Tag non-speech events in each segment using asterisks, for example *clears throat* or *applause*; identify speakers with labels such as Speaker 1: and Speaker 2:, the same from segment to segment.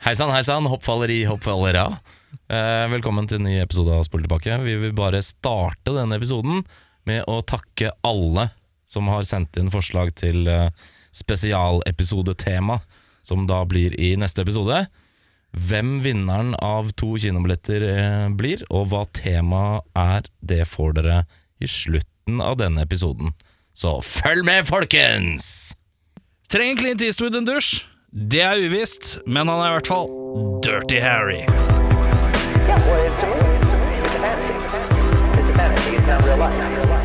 Speaker 1: Hei sann, hei sann, hoppfalleri, hoppfallera. Eh, velkommen til en ny episode av Spol tilbake. Vi vil bare starte denne episoden med å takke alle som har sendt inn forslag til eh, spesialepisodetema, som da blir i neste episode. Hvem vinneren av to kinobilletter eh, blir, og hva temaet er, det får dere i slutten av denne episoden. Så følg med, folkens!
Speaker 2: Trenger Clint Eastwood en dusj? Det er uvisst, men han er i hvert fall Dirty Harry.
Speaker 3: Yeah, well, it's a movie. It's a fantasy. It's a fantasy. It's not real life.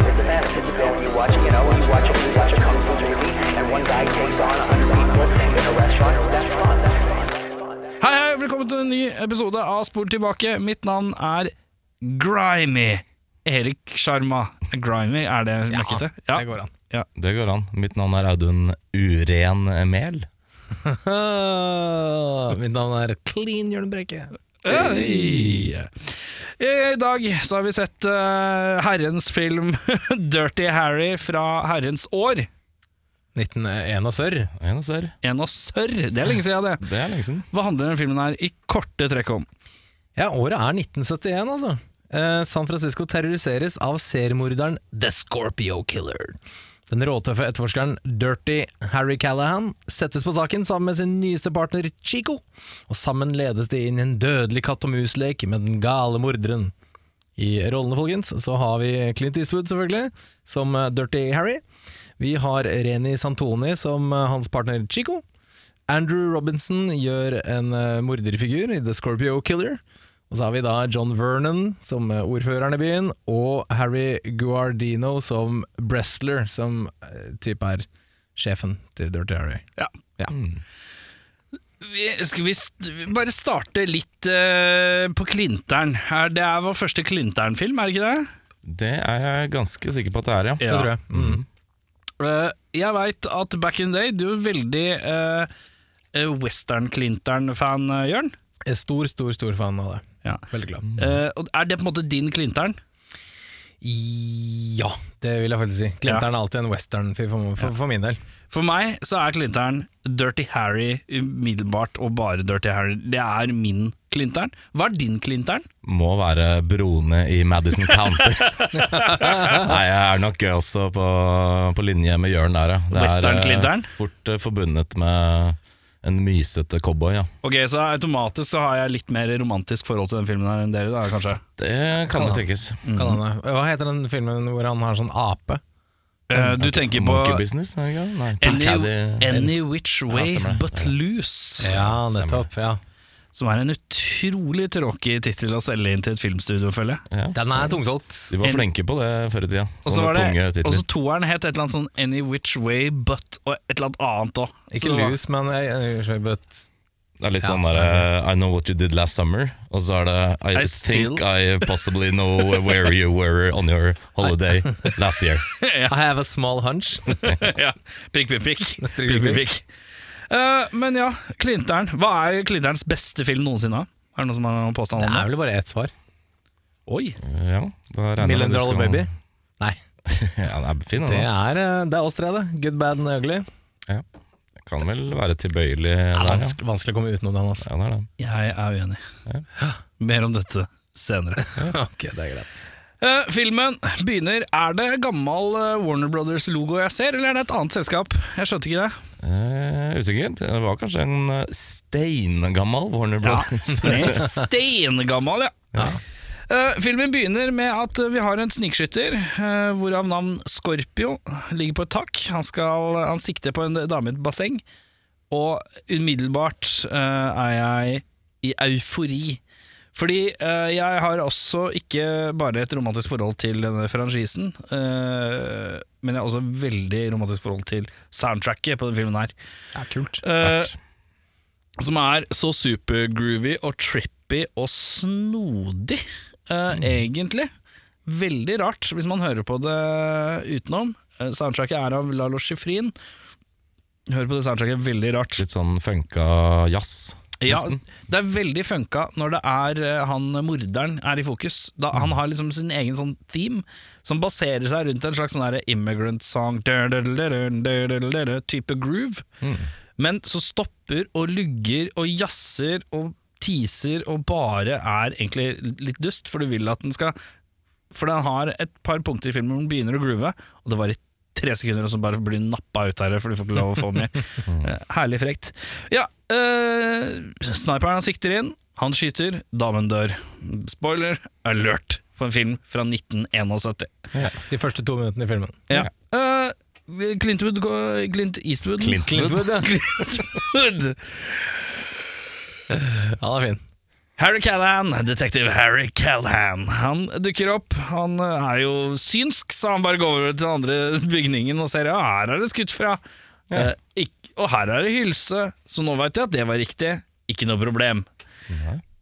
Speaker 3: It's a fantasy. You go and you watch, you know, you watch a, you watch a kung fu movie, and one guy takes on a hundred people in a restaurant. That's fun. That's fun. That's fun. That's
Speaker 2: Hei, hei, velkommen til en ny episode av Spor tilbake. Mitt navn er Grimy. Erik Sjarma. Grimy, er det møkkete? Ja,
Speaker 4: Det går an.
Speaker 1: Det går an. Mitt navn er Audun Uren Mel. *laughs*
Speaker 4: Mitt navn er Clean Jørn Brekke.
Speaker 2: Hey. I dag så har vi sett uh, herrens film *laughs* Dirty Harry fra herrens år.
Speaker 4: 1901 og sørr.
Speaker 1: En og sør.
Speaker 2: En og sørr. Det er lenge siden, det.
Speaker 1: Det er lenge siden.
Speaker 2: Hva handler denne filmen her i korte trekk om?
Speaker 4: Ja, året er 1971, altså. Eh, San Francisco terroriseres av seriemorderen The Scorpio Killer. Den råtøffe etterforskeren Dirty Harry Callahan settes på saken sammen med sin nyeste partner Chico, og sammen ledes de inn i en dødelig katt og mus-lek med den gale morderen. I rollene, folkens, så har vi Clint Eastwood, selvfølgelig, som eh, Dirty Harry. Vi har Reni Santoni som eh, hans partner Chico. Andrew Robinson gjør en eh, morderfigur i The Scorpio Killer. Og så har vi da John Vernon som ordføreren i byen, og Harry Guardino som Brestler, som eh, type er sjefen til Dirty Harry.
Speaker 2: Ja.
Speaker 4: Ja.
Speaker 2: Vi, skal vi st bare starte litt uh, på Klinteren? Her, det er vår første Klinteren-film, er det ikke det?
Speaker 1: Det er jeg ganske sikker på at det er, ja.
Speaker 4: Det tror jeg. Mm.
Speaker 2: Uh, jeg veit at back in the day Du er veldig uh, western-Klinteren-fan, eh, Jørn.
Speaker 4: Jeg er stor, stor, stor fan av det.
Speaker 2: Ja.
Speaker 4: Veldig glad.
Speaker 2: Eh, og er det på en måte din Klinteren?
Speaker 4: Ja, det vil jeg faktisk si. Klinteren er alltid en western for, for, for min del.
Speaker 2: For meg så er Klinteren Dirty Harry umiddelbart, og bare Dirty Harry. Det er min Klinteren. Hva er din Klinteren?
Speaker 1: Må være broene i Madison County. *laughs* Nei, jeg er nok også på, på linje med Jørn der, ja. Det er eh, fort eh, forbundet med en mysete cowboy, ja.
Speaker 2: Ok, Så automatisk så har jeg litt mer romantisk forhold til den filmen her enn dere, da, kanskje?
Speaker 1: Det kan
Speaker 4: Kan
Speaker 1: jo
Speaker 4: han.
Speaker 1: tenkes.
Speaker 4: Kan han det? Hva heter den filmen hvor han har sånn ape?
Speaker 2: Uh, du tenker på
Speaker 1: Monkey Business? Nei,
Speaker 2: Any, any Which Way
Speaker 4: ja.
Speaker 2: But Loose.
Speaker 4: Ja, nettopp. Ja.
Speaker 2: Som er en utrolig tråkig tittel å selge inn til et filmstudio, føler jeg.
Speaker 1: Ja.
Speaker 4: Den er tungsolgt.
Speaker 1: De var flinke på det før i tida.
Speaker 2: Og så var det Og så toeren het et eller annet sånn Any Which Way But og et eller annet annet òg.
Speaker 4: Ikke lus, men Any Which Way but,
Speaker 1: Det er litt
Speaker 4: Ja.
Speaker 1: sånn der eh, I know what you did last summer, og så er det I,
Speaker 2: I
Speaker 1: think I possibly know where you were on your holiday *laughs* last year.
Speaker 4: I have a small hunch. *laughs*
Speaker 2: ja. Prikk, prikk, prikk.
Speaker 4: Prikk,
Speaker 2: prikk, prikk, Eh, men ja, Klinteren. Hva er Klinterens beste film noensinne? Er det noen som har noen påstand
Speaker 4: Det
Speaker 2: om
Speaker 4: er vel bare ett svar.
Speaker 2: Oi!
Speaker 1: Ja, da
Speaker 4: Million Dollar
Speaker 1: skal-
Speaker 4: Baby. Nei, *laughs*
Speaker 1: ja, den er fin,
Speaker 4: det
Speaker 1: den.
Speaker 4: er, eh, det er oss tre, det. Good, bad and ugly.
Speaker 1: Kan vel være tilbøyelig
Speaker 4: Det
Speaker 1: der,
Speaker 4: er
Speaker 1: ja.
Speaker 4: vanskelig, vanskelig å komme utenom den. Altså.
Speaker 1: ja. Det er det.
Speaker 2: Jeg er uenig. Mer om dette senere. *laughs*
Speaker 4: ok, det er greit.
Speaker 2: Uh, filmen begynner Er det gammel Warner Brothers-logo jeg ser, eller er det et annet selskap? Jeg skjønte ikke det.
Speaker 1: Eh, usikkert. Det var kanskje en eh, steingammal Warner
Speaker 2: Ja, *laughs*
Speaker 1: steingammal,
Speaker 2: ja. ja. Uh, filmen begynner med at vi har en snikskytter, uh, hvorav navn Scorpio ligger på et tak. Han, skal, han sikter på en dame i et basseng, og umiddelbart uh, er jeg i eufori. Fordi eh, jeg har også ikke bare et romantisk forhold til denne franchisen, eh, men jeg har også veldig romantisk forhold til soundtracket på denne filmen her.
Speaker 4: Ja, kult.
Speaker 2: Sterkt. som er så supergroovy og trippy og snodig, mm. egentlig. Veldig rart, hvis man hører på det utenom. Eh, soundtracket er av Lalo Schifrin. Hører på det soundtracket, veldig rart.
Speaker 1: Litt sånn funka jazz.
Speaker 2: Ja, det er veldig funka når det er eh, han morderen er i fokus. Da, han har liksom sin egen sånn theme som baserer seg rundt en slags sånn immigrant song type groove. men så stopper og lugger og jazzer og teaser og bare er egentlig litt dust, for du vil at den skal For den har et par punkter i filmen hvor den begynner å groove, og det var i tre sekunder, og så bare blir nappa ut her, for du får ikke lov å få mer. *laughs* Eh, Herlig frekt. Ja, eh, sniperen han sikter inn, han skyter, damen dør. Spoiler alert på en film fra 1971.
Speaker 4: Ja, de første to minuttene i filmen.
Speaker 2: Ja. Uh, Clint, Wood, Clint Eastwood *laughs*
Speaker 1: Clint
Speaker 4: Clintwood, ja.
Speaker 2: Clintwood.
Speaker 4: Den er fin.
Speaker 2: Harry Callahan, detektiv Harry Callahan. Han dukker opp. Han eh, er jo synsk, så han bare går over til den andre bygningen og ser ja, her er det skutt fra. Eh, ikk- og her er det hylse, så nå veit jeg at det var riktig. Ikke noe problem.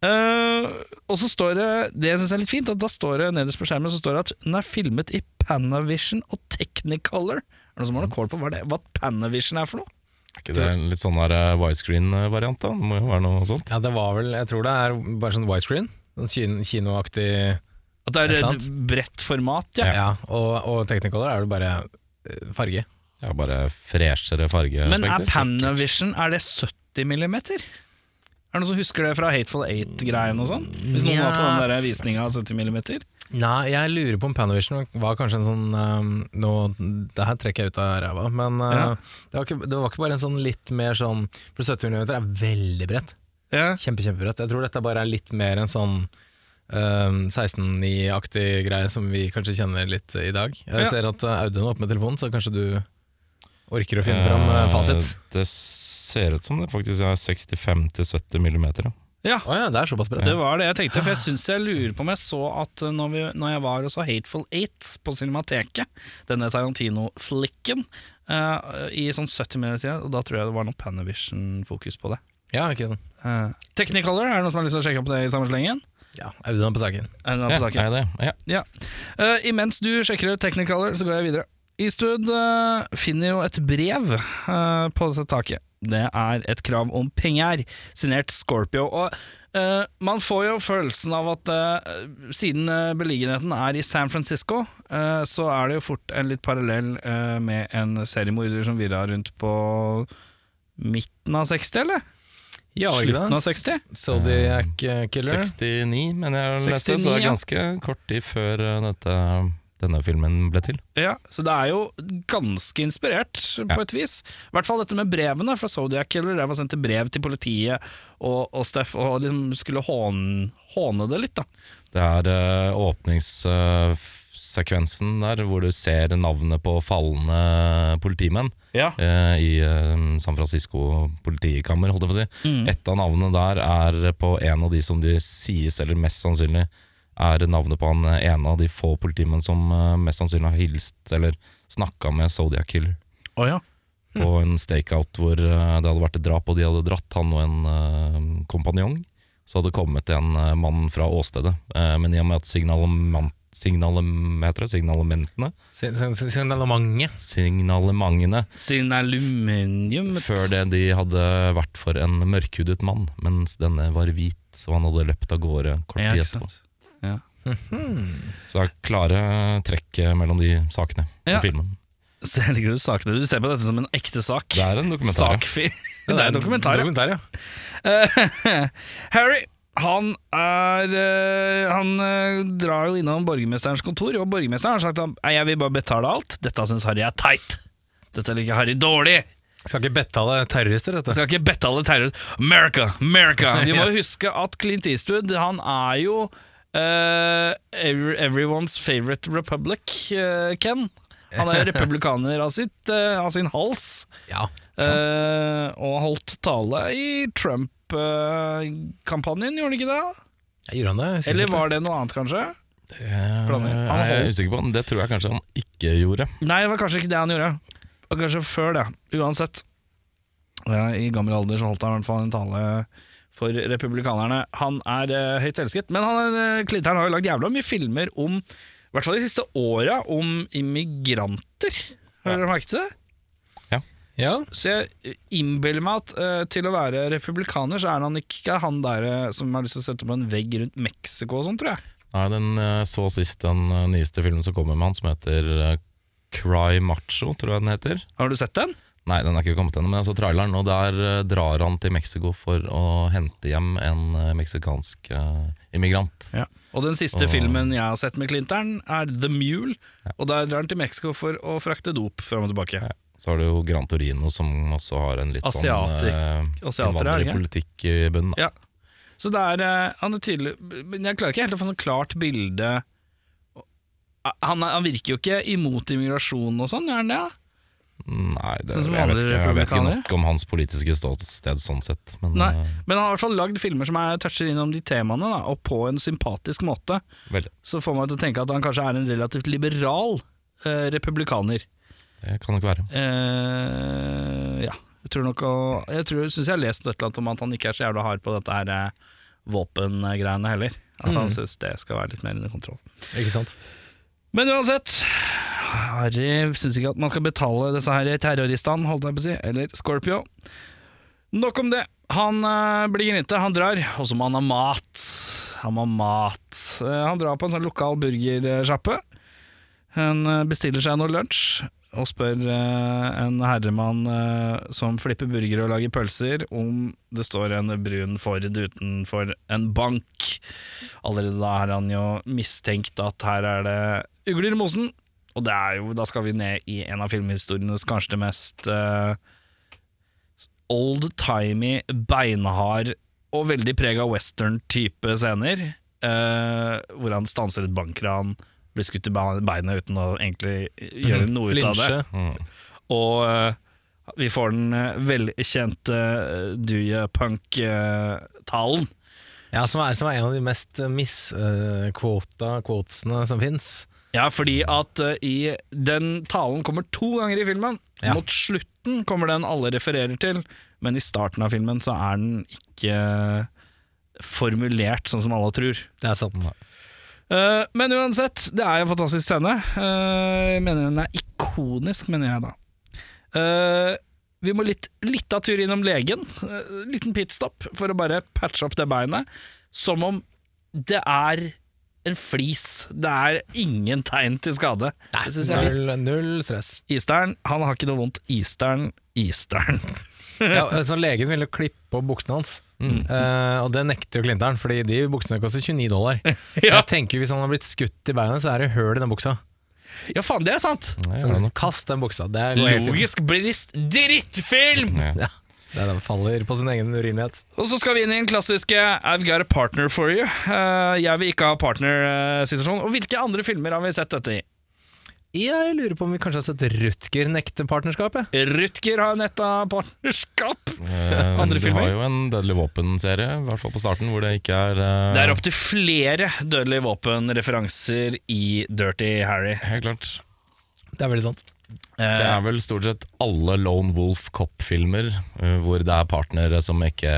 Speaker 2: Uh, og så står det Det jeg er litt fint, at da står det nederst på skjermen Så står det at den er filmet i Panavision og Technicolor. Er det noen som har noe kål på hva, det, hva Panavision er for noe?
Speaker 1: Er ikke det en litt sånn eh, widescreen-variant, da? Det må jo være noe sånt.
Speaker 4: Ja, det var vel Jeg tror det er bare sånn widescreen. Sånn kinoaktig
Speaker 2: At det er
Speaker 4: Et
Speaker 2: bredt format, ja.
Speaker 4: Ja, og, og Technicolor er vel bare farge.
Speaker 1: Ja, bare freshere fargespekter.
Speaker 2: Men er. Panavision Er det 70 millimeter? Er det noen som husker det fra Hateful Eight-greien og sånn? Hvis noen
Speaker 4: ja.
Speaker 2: var på den der visninga av 70 millimeter?
Speaker 4: Nei, jeg lurer på om Panavision var kanskje en sånn um, nå, Det her trekker jeg ut av ræva, men uh,
Speaker 2: Ja.
Speaker 4: det, var ikke, det var ikke bare en sånn litt mer sånn For 70 mm er veldig bredt.
Speaker 2: Ja.
Speaker 4: Kjempe, kjempebredt. Jeg tror dette bare er litt mer en sånn um, 16.9-aktig greie som vi kanskje kjenner litt i dag. Jeg
Speaker 2: Ja.
Speaker 4: ser at uh, Audun er oppe med telefonen, så kanskje du orker å finne fram uh, fasit.
Speaker 1: Eh, Det ser ut som det faktisk er 65-70 millimeter. Ja.
Speaker 2: ja.
Speaker 4: Å ja, det er såpass bredt.
Speaker 2: Det var det jeg tenkte, for jeg syns jeg lurer på om jeg så at uh, når, vi, når jeg var og så Hateful Eight på Cinemateket, denne Tarantino-flikken, uh, i sånn 70 minutter, og da tror jeg det var noe Panavision-fokus på det.
Speaker 4: Ja, ikke sånn.
Speaker 2: Uh, Technicolor, er det noen som har lyst til å sjekke opp det i samme slengen?
Speaker 4: Ja, Audun er på saken.
Speaker 2: Er på
Speaker 1: Ja,
Speaker 2: saken?
Speaker 1: er det? Ja.
Speaker 2: Ja. Uh, imens du sjekker ut Technicolor, så går jeg videre. Eastwood eh, finner jo et brev eh, på dette taket. Det er et krav om penger, signert Scorpio. Og Uh, man får jo følelsen av at uh, siden uh, beliggenheten er i San Francisco, så er det jo fort en litt parallell med en seriemorder som virra rundt på midten av 60, eller?
Speaker 4: Ja,
Speaker 2: Slutten av 60?
Speaker 4: Zodiac Killer.
Speaker 1: 69, mener jeg
Speaker 2: 69,
Speaker 1: så det er
Speaker 2: ja.
Speaker 1: ganske kort tid før dette, denne filmen ble til.
Speaker 2: Ja, så det er jo ganske inspirert, på et vis. I hvert fall dette med brevene fra Zodiac Killer. Jeg var sendt brev til politiet og, og Steff, og liksom skulle håne, håne det litt, da.
Speaker 1: Det er uh, åpningssekvensen der hvor du ser navnet på falne politimenn
Speaker 2: Ja.
Speaker 1: Uh, i eh, San Francisco politikammer, holdt jeg på å si.
Speaker 2: Mm.
Speaker 1: Et av navnene der er på en av de som de sies, eller mest sannsynlig er navnet på han eh, ene av de få politimenn som eh, mest sannsynlig har hilst eller snakka med Zodiac Killer.
Speaker 2: Oh, ja.
Speaker 1: På en stakeout hvor eh, det hadde vært et drap, og de hadde dratt han og en uh, kompanjong. Så hadde det kommet en uh, mann fra åstedet, Uh, men i og med at signalement, signalem, signalementene
Speaker 4: Signalementet.
Speaker 1: Signalementene
Speaker 2: Siden
Speaker 1: før det de hadde vært for en mørkhudet mann, mens denne var hvit, og han hadde løpt av gårde kort tid etterpå.
Speaker 2: Ja.
Speaker 1: Så det er klare trekk mellom de sakene
Speaker 2: Ja.
Speaker 1: i filmen.
Speaker 2: Så jeg liker du sakene. Du ser på dette som en ekte sak.
Speaker 1: Det er en dokumentar. ja. *laughs*
Speaker 2: Det er en dokumentar,
Speaker 4: dokumentar ja. *laughs*
Speaker 2: Harry han er eh, Han eh, drar jo innom borgermesterens kontor, og borgermesteren har sagt at «Nei, jeg vil bare betale alt. Dette syns Harry er teit. Dette liker Harry dårlig.
Speaker 4: Skal ikke betale terrorister, dette.
Speaker 2: Skal ikke betale terrorister. America, America! *laughs* Vi må jo huske at Clint Eastwood Han er jo every- everyone's favorite republic, uh, Ken. Han er jo *laughs* republikaner av, sitt, uh, av sin hals.
Speaker 4: Ja.
Speaker 2: Uh, og holdt tale i Trump-kampanjen, gjorde han ikke det?
Speaker 4: Gjorde han det?
Speaker 2: Eller var det noe annet, kanskje?
Speaker 1: Det.
Speaker 2: Han
Speaker 1: er jeg
Speaker 2: holdt-
Speaker 1: usikker på, men det tror jeg kanskje han ikke gjorde.
Speaker 2: Nei, det var kanskje ikke det han gjorde. Og kanskje før det, uansett. Ja, I gammel alder så holdt han i hvert fall en tale for republikanerne. Han er eh, høyt elsket, men han, uh, Klinteren har jo lagd jævla mye filmer om, i hvert fall de siste åra, om immigranter. Har dere merket det?
Speaker 4: Ja.
Speaker 2: Så jeg eh, innbiller meg at eh, til å være republikaner, så er han ikke han der eh, som har lyst til å sette på en vegg rundt Mexico og sånn, tror jeg.
Speaker 1: Nei, den eh, så sist den eh, nyeste filmen som kommer med han, som heter eh, Cry Macho, tror jeg den heter.
Speaker 2: Har du sett den?
Speaker 1: Nei, den er ikke kommet ennå, men jeg så traileren, og der eh, drar han til Mexico for å hente hjem en eh, meksikansk uh, immigrant.
Speaker 2: Og den siste
Speaker 1: Og-
Speaker 2: filmen jeg har sett med Clinton, er The Mule. Og der drar han til Mexico for å frakte dop fram og tilbake.
Speaker 1: Så har du jo Gran Torino, som også har en litt
Speaker 2: Asiatik.
Speaker 1: sånn
Speaker 2: ikke?
Speaker 1: innvandrerpolitikk i bunnen.
Speaker 2: Ja. Så det er Han er tydelig Men jeg klarer ikke helt å få sånn klart bilde han, er- han virker jo ikke imot immigrasjon og sånn, gjør han det? da?
Speaker 1: Nei, det,
Speaker 2: Sånn
Speaker 1: jeg, vet ikke, jeg vet ikke nok om hans politiske ståsted sånn sett. Men
Speaker 2: Nei,
Speaker 1: eh,
Speaker 2: men han har i hvert fall lagd filmer som er, toucher innom de temaene, da, og på en sympatisk måte.
Speaker 1: veldig.
Speaker 2: Så får man til å tenke at han kanskje er en relativt liberal eh, republikaner.
Speaker 1: Det kan nok være.
Speaker 2: Eh, ja, jeg tror nok å- Jeg syns synes jeg har lest et eller annet om at han ikke er så jævla hard på dette her eh, våpengreiene heller. At han syns det skal være litt mer under kontroll.
Speaker 4: Ikke sant?
Speaker 2: Men uansett, Harry syns ikke at man skal betale disse her terroristene, holdt jeg på å si, eller Scorpio. Nok om det. Han øh, blir grinete, han drar, og så må han ha mat. Han må ha mat. Uh, han drar på en sånn lokal burgersjappe. Han eh, bestiller seg noe lunsj og spør eh, en herremann eh, som flipper burgere og lager pølser, om det står en brun Ford utenfor en bank. Allerede da er han jo mistenkt at her er det ugler i mosen. Og det er jo, da skal vi ned i en av filmhistorienes kanskje det mest uh, old-timey, beinhard og veldig prega western-type scener. Uh, hvor han stanser et bankran, blir skutt i beinet uten å egentlig gjøre noe ut av det.
Speaker 1: Mm.
Speaker 2: Og uh, vi får den uh, velkjente uh, Do You Punk-talen.
Speaker 4: Ja, som er, som er en av de mest misquota quotesene som fins.
Speaker 2: Ja, fordi at uh, i den talen kommer to ganger i filmen.
Speaker 4: Ja.
Speaker 2: Mot slutten kommer den alle refererer til, men i starten av filmen så er den ikke formulert sånn som alle tror.
Speaker 4: Det er sant.
Speaker 2: Uh, men uansett, det er en fantastisk scene. Uh, jeg mener den er ikonisk, mener jeg da. Uh, vi må litt, litt av tur innom legen. Uh, liten pitstop for å bare patche opp det beinet. Som om det er en flis. Det er ingen tegn til skade. Det synes jeg er fint.
Speaker 4: Null, null stress.
Speaker 2: Isteren, han har ikke noe vondt. Isteren, Isteren.
Speaker 4: Ja, så legen ville klippe opp buksene hans, Eh, og det nekter jo Clinton, fordi de buksene koster 29 dollar. *laughs*
Speaker 2: Ja.
Speaker 4: Jeg tenker Hvis han har blitt skutt i beinet, så er det høl i den buksa.
Speaker 2: Ja, faen, det er sant!
Speaker 1: Nei.
Speaker 4: Kast den buksa. Det er.
Speaker 2: Logisk brist drittfilm!
Speaker 1: Ja.
Speaker 4: Ja, det er den faller på sin egen urimelighet.
Speaker 2: Og så skal vi inn i den klassiske I've got a partner for you. Uh, jeg vil ikke ha partner-situasjon. Og hvilke andre filmer har vi sett dette i?
Speaker 4: Jeg lurer på om vi kanskje har sett Rutger nekte partnerskapet?
Speaker 2: Rutger har netta partnerskap.
Speaker 1: Eh,
Speaker 2: Andre
Speaker 1: du
Speaker 2: filmer?
Speaker 1: har jo en Dødelig våpen-serie, i hvert fall på starten, hvor det ikke er eh,
Speaker 2: Det er opptil flere dødelige våpenreferanser i Dirty Harry.
Speaker 1: Helt klart.
Speaker 4: Det er veldig sant.
Speaker 1: Det
Speaker 2: Eh,
Speaker 1: er vel stort sett alle Lone Wolf Cop-filmer eh, hvor det er partnere som ikke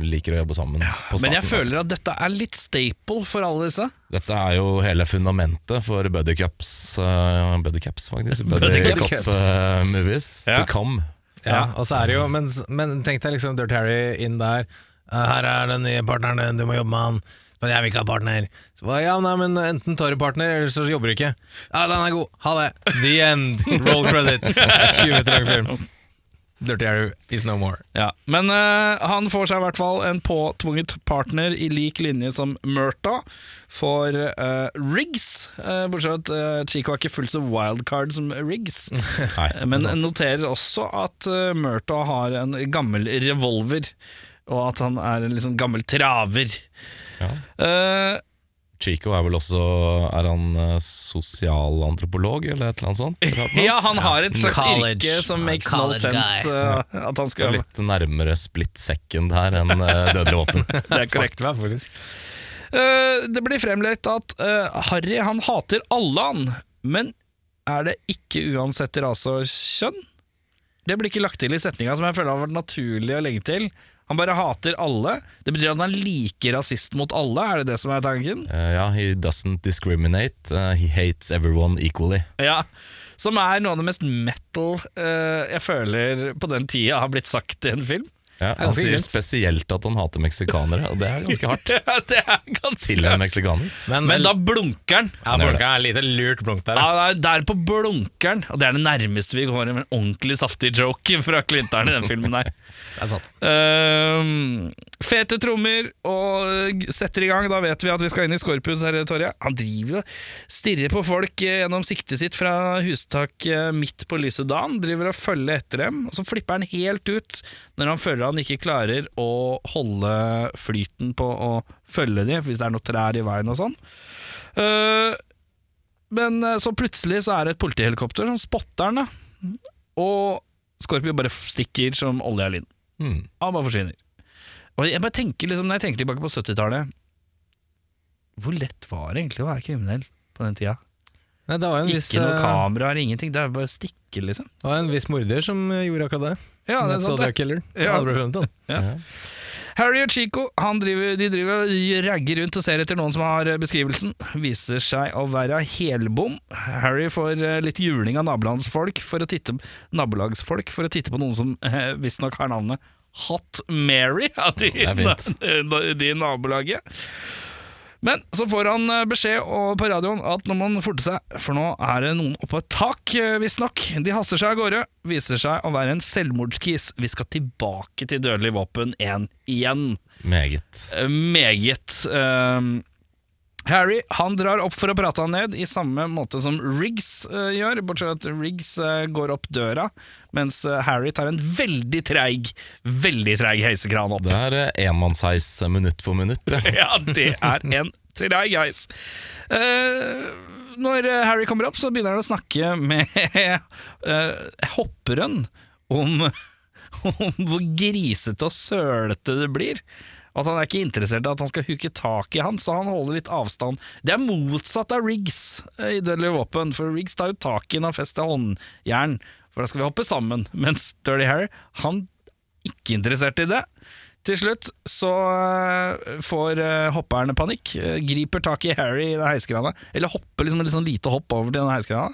Speaker 1: liker å jobbe sammen. på
Speaker 2: men jeg føler at dette er litt staple for alle disse.
Speaker 1: Dette er jo hele fundamentet for Buddy Cups, uh, Buddy faktisk. faktisk.
Speaker 2: Buddy
Speaker 1: Buddy
Speaker 2: Cups.
Speaker 1: Eh, movies
Speaker 2: Ja.
Speaker 1: to come.
Speaker 4: Ja, og så er det jo Men, men tenk deg liksom Dirt Harry inn der. «Eh, Her er den nye partneren din, du må jobbe med han. Men jeg vil ikke ha partner. Så bare, ja, nei, men Enten tar du partner, eller så jobber du ikke. Ja, den er god. Ha det. The end. Roll credits. *laughs* 20 meter lang film. Dirty Arrow is no more.
Speaker 2: Ja, Men uh, han får seg i hvert fall en påtvunget partner i lik linje som Murta for uh, Riggs. Uh, bortsett fra at Chico er ikke fullt så wildcard som Riggs. *laughs*
Speaker 1: Nei,
Speaker 2: Men noterer også at Murta har en gammel revolver, og at han er en liksom gammel traver.
Speaker 1: Ja.
Speaker 2: Eh,
Speaker 1: Chico er vel også Er han eh, sosialantropolog, eller et eller annet sånt? *laughs*
Speaker 2: Ja, han har et slags
Speaker 4: College.
Speaker 2: yrke som makes no sense. uh, at han skal
Speaker 1: litt nærmere split second her enn uh, Dødelig våpen. *laughs*
Speaker 2: Det er korrekt.
Speaker 4: faktisk.
Speaker 2: Uh, det blir fremlett at uh, Harry han hater alle han, men er det ikke uansett rase og kjønn? Det blir ikke lagt til i setninga, som jeg føler har vært naturlig å legge til. Han bare hater alle. Det betyr at han er like rasist mot alle, er det det som er tanken?
Speaker 1: Uh, ja, he doesn't discriminate. Uh, he hates everyone equally.
Speaker 2: Ja, Som er noe av det mest metal uh, jeg føler på den tida har blitt sagt i en film.
Speaker 1: Ja, han sier spesielt at han hater meksikanere, og det er ganske hardt *laughs*
Speaker 2: Ja, det er ganske
Speaker 1: til en meksikaner.
Speaker 2: Men da blunker han.
Speaker 4: ja, blunka er lite lurt blunk der.
Speaker 2: Ja,
Speaker 4: ja.
Speaker 2: er der på blunkeren, og det er det nærmeste vi går en ordentlig saftig joke fra Clinton i den filmen der.
Speaker 4: Det er sant.
Speaker 2: Ehm, fete trommer og setter i gang. Da vet vi at vi skal inn i Skorpio-territoriet. Han driver og stirrer på folk eh, gjennom siktet sitt fra hustak eh, midt på lyset dagen. Driver og følger etter dem. Og så flipper han helt ut når han føler han ikke klarer å holde flyten på å følge dem, hvis det er noe trær i veien og sånn. Uh, men så plutselig så er det et politihelikopter som spotter da. Og Scorpio bare stikker som olje av lyn.
Speaker 1: Hmm.
Speaker 2: Han bare forsvinner. Og jeg bare tenker liksom, Når jeg tenker tilbake på 70-tallet Hvor lett var det egentlig å være kriminell på den tida?
Speaker 4: Nei, det var en viss,
Speaker 2: Ikke noe
Speaker 4: eh,
Speaker 2: kameraer, ingenting. Det er bare å stikke, liksom.
Speaker 4: det var en viss morder som eh, gjorde akkurat det.
Speaker 2: Ja,
Speaker 4: som
Speaker 2: det er sant, det.
Speaker 4: Killer. Så
Speaker 2: Ja. Harry og Chico han driver, de driver og ragger rundt og ser etter noen som har beskrivelsen. Viser seg å være helbom. Harry får eh, litt juling av nabolagsfolk for å titte, nabolagsfolk for å titte på noen som eh, visstnok har navnet Hot Mary av de, *laughs* de nabolaget. Men så får han eh, beskjed på radioen at nå må han forte seg, for nå er det noen oppå et tak, eh, visstnok. De haster seg av gårde. Viser seg å være en selvmordskis. Vi skal tilbake til Dødelig våpen 1 igjen.
Speaker 1: Meget.
Speaker 2: Eh, Meget. eh, Harry han drar opp for å prate han ned, i samme måte som Riggs uh, gjør, bortsett fra at Riggs uh, går opp døra, mens uh, Harry tar en veldig treig, veldig treig heisekran opp.
Speaker 1: Det er uh, enmannsheis minutt for minutt. *laughs* Ja.
Speaker 2: Det er en treig heis. Når Harry kommer opp, så begynner han å snakke med *laughs* hopperen om, *laughs* om hvor grisete og sølete det blir. At han er ikke interessert i at han skal hooke tak i han, så han holder litt avstand. Det er motsatt av Riggs eh, i Dødelig våpen, for Riggs tar jo tak i når han fester håndjern, for da skal vi hoppe sammen. *laughs* Mens Dirty Harry, han er ikke interessert i det. Til slutt så eh, får eh, hopperne panikk, griper tak i Harry i heiskrana, eller hopper liksom et sånn lite hopp over til den heiskrana.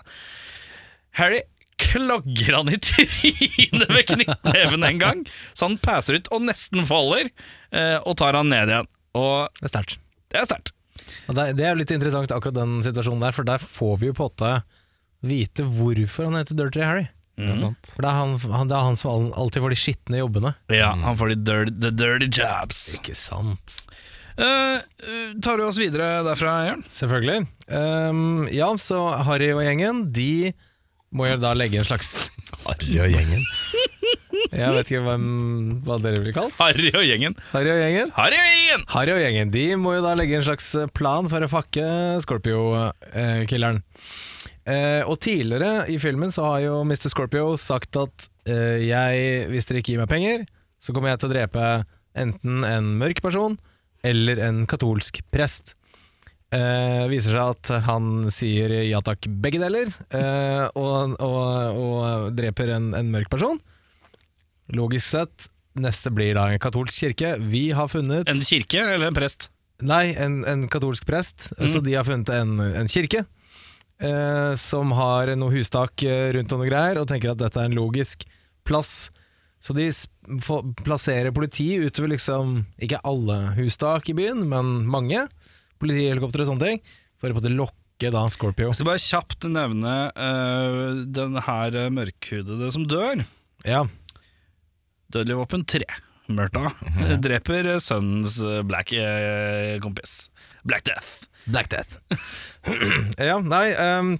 Speaker 2: Harry klogger han i trynet med knyttneven en gang, så han passer ut og nesten faller, og tar han ned igjen. Og
Speaker 4: Det er sterkt.
Speaker 2: det er sterkt.
Speaker 4: Det, det er litt interessant akkurat den situasjonen der, for der får vi jo på åtte vite hvorfor han heter Dirty Harry.
Speaker 1: Det er sant.
Speaker 4: For det er han, han, det er han som alltid får de skitne jobbene.
Speaker 2: Ja, han får de dirty, the dirty jabs.
Speaker 4: Ikke sant.
Speaker 2: Eh, eh, tar du oss videre derfra, Jørn?
Speaker 4: Selvfølgelig. Um, ja, så Harry og gjengen, de må jo da legge en slags
Speaker 1: Harry og gjengen. *laughs* *laughs*
Speaker 4: Jeg vet ikke hvem, hva dere ville kalt?
Speaker 2: Harry og gjengen.
Speaker 4: Harry og gjengen?
Speaker 2: Harry og gjengen!
Speaker 4: Harry og gjengen de må jo da legge en slags plan for å fakke Scorpio-killeren. Eh, og tidligere i filmen så har jo Mr. Scorpio sagt at eh, jeg, hvis dere ikke gir meg penger, så kommer jeg til å drepe enten en mørk person eller en katolsk prest. Eh, viser seg at han sier ja takk, begge deler, eh, og, og, og dreper en, en mørk person. Logisk sett, neste blir da en katolsk kirke. Vi har funnet
Speaker 2: En kirke eller en prest?
Speaker 4: Nei, en, en katolsk prest. Så de har funnet en, en kirke eh, som har noe hustak eh, rundt og noe greier, og tenker at dette er en logisk plass. Så de plasserer politi utover liksom Ikke alle hustak i byen, men mange. Politihelikoptre og sånne ting. For å lokke da Scorpio.
Speaker 2: Skal bare kjapt nevne uh, den her mørkhudede som dør.
Speaker 4: Ja,
Speaker 2: Dødelig våpen 3. Murta *laughs* dreper eh, sønnens eh, black eh, kompis. Black Death.
Speaker 4: Black Death. *clears throat* ja, nei um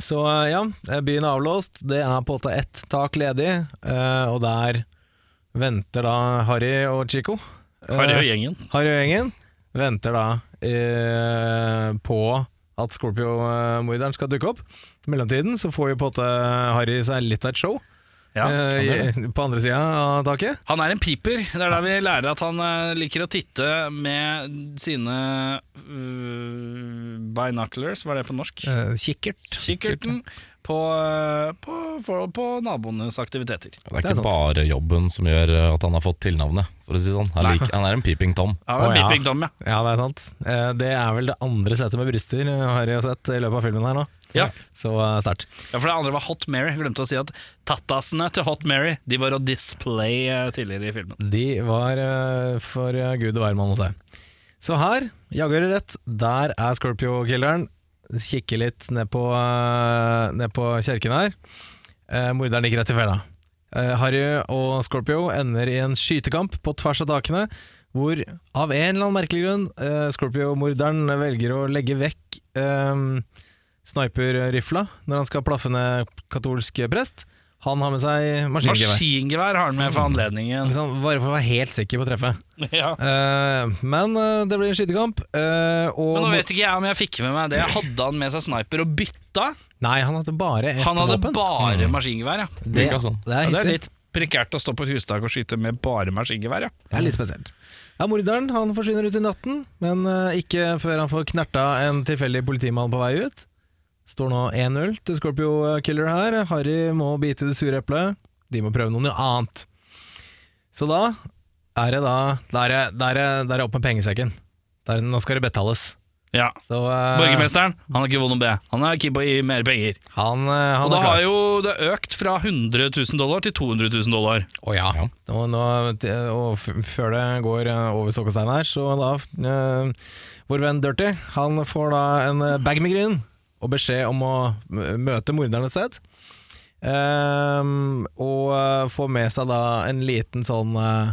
Speaker 4: Så eh, ja, byen er avlåst. Det er på en måte ett tak ledig, og der venter da Harry og Chico.
Speaker 2: Harry og gjengen.
Speaker 4: Harry og gjengen venter da eh, på at Scorpio-morderen skal dukke opp. I mellomtiden så får jo på en måte Harry seg litt av et show
Speaker 2: Ja,
Speaker 4: eh, *laughs* på andre sida av taket.
Speaker 2: Han er en piper. Det er der vi lærer at han eh, liker å titte med sine uh, binoculars, hva er det på norsk?
Speaker 4: Eh, kikkert.
Speaker 2: Kikkerten på, eh, på, på, på naboenes aktiviteter.
Speaker 1: Det er
Speaker 4: Det er
Speaker 1: ikke
Speaker 4: sant.
Speaker 1: bare jobben som gjør at han har fått tilnavnet, for å si det sånn. Han, lik, han er en peeping tom.
Speaker 2: Ja, det er
Speaker 4: Å, ja.
Speaker 2: Beeping Tom, ja.
Speaker 4: Ja, det er sant. Eh, Det er vel det andre settet med bryster eh, Harry har sett i løpet av filmen her nå.
Speaker 2: Ja.
Speaker 4: Så uh, sterkt.
Speaker 2: Ja, for det andre var Hot Mary. Jeg glemte å si at tattasene til Hot Mary De var å display eh, tidligere i filmen.
Speaker 4: De var eh, for gud og hvermann hos deg. Så her, jaggu rett, der er Scorpio-killeren. Kikker litt ned på, ned på kjerken her. Uh, morderen gikk rett i fella. Harry og Scorpio ender i en skytekamp på tvers av takene, hvor av en eller annen merkelig grunn Scorpio-morderen velger å legge vekk uh, sniperrifla når han skal plaffe ned katolsk prest. Han har med seg maskingevær.
Speaker 2: Maskingevær har han med for anledningen.
Speaker 4: Ikke? Bare for å være helt sikker på treffet. *laughs*
Speaker 2: Ja.
Speaker 4: Uh, men uh, det blir en skytekamp. Uh,
Speaker 2: Men nå vet ikke jeg om jeg fikk med meg det. Hadde han med seg sniper og bytta?
Speaker 4: Nei, han hadde bare ett
Speaker 2: Han hadde
Speaker 4: våpen.
Speaker 2: bare maskingevær, ja.
Speaker 4: det,
Speaker 1: sånn.
Speaker 4: det er
Speaker 2: Ja, det er litt prekært å stå på et hustak og skyte med bare maskingevær, ja.
Speaker 4: Det er litt spesielt. Ja, Morderen han forsvinner ut i natten, men ikke før han får knerta en tilfeldig politimann på vei ut. Står nå 1-0 til Scorpio Killer her. Harry må bite det sure eplet. De må prøve noe annet. Så da er det da Da er det, er det, er opp med pengesekken. Da er nå skal det betales.
Speaker 2: ja.
Speaker 4: Så uh,
Speaker 2: Borgermesteren han har ikke vunnet B. Han er keen på å gi mer penger.
Speaker 4: han, uh, han
Speaker 2: Og da har jo det økt fra 100 000 dollar til 200 000 dollar.
Speaker 4: Å ja.
Speaker 1: Ja.
Speaker 4: Nå, nå, og før det går eh, over stokk og stein her, så da uh, Vår venn Dirty Han får da en bag med gryn og beskjed om å møte morderen et sted. Um, og få får med seg da en liten sånn eh,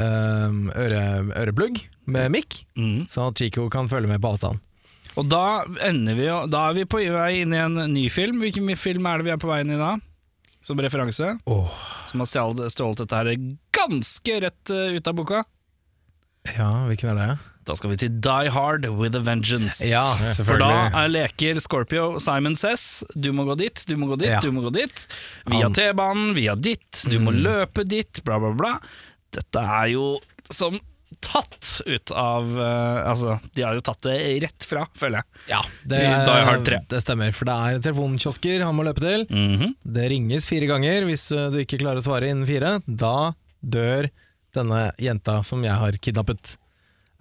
Speaker 4: ehm, øre, øreplugg med mikk,
Speaker 2: Mm.
Speaker 4: sånn at Chico kan følge med på avstand.
Speaker 2: Og da ender vi jo Da er vi på vei inn i en ny film. Hvilken film er det vi er på vei inn i da? Som referanse? Som har stjålet, stjålet dette her ganske rett eh, ut av boka.
Speaker 4: Ja, hvilken er det?
Speaker 2: Da skal vi til Die Hard with a Vengeance.
Speaker 4: Ja,
Speaker 2: For da er leker Scorpio Simon Says Du må gå dit, du må gå dit,
Speaker 4: Ja.
Speaker 2: du må gå dit. Via T-banen, via dit, du må løpe dit, bla, bla, bla. Dette er jo som tatt ut av uh, Altså, de har jo tatt det rett fra, føler jeg.
Speaker 4: Ja, det,
Speaker 2: I Die Hard 3.
Speaker 4: det stemmer. For det er telefonkiosker han må løpe til. Det ringes fire ganger. Hvis uh, du ikke klarer å svare innen fire, da dør denne jenta som jeg har kidnappet.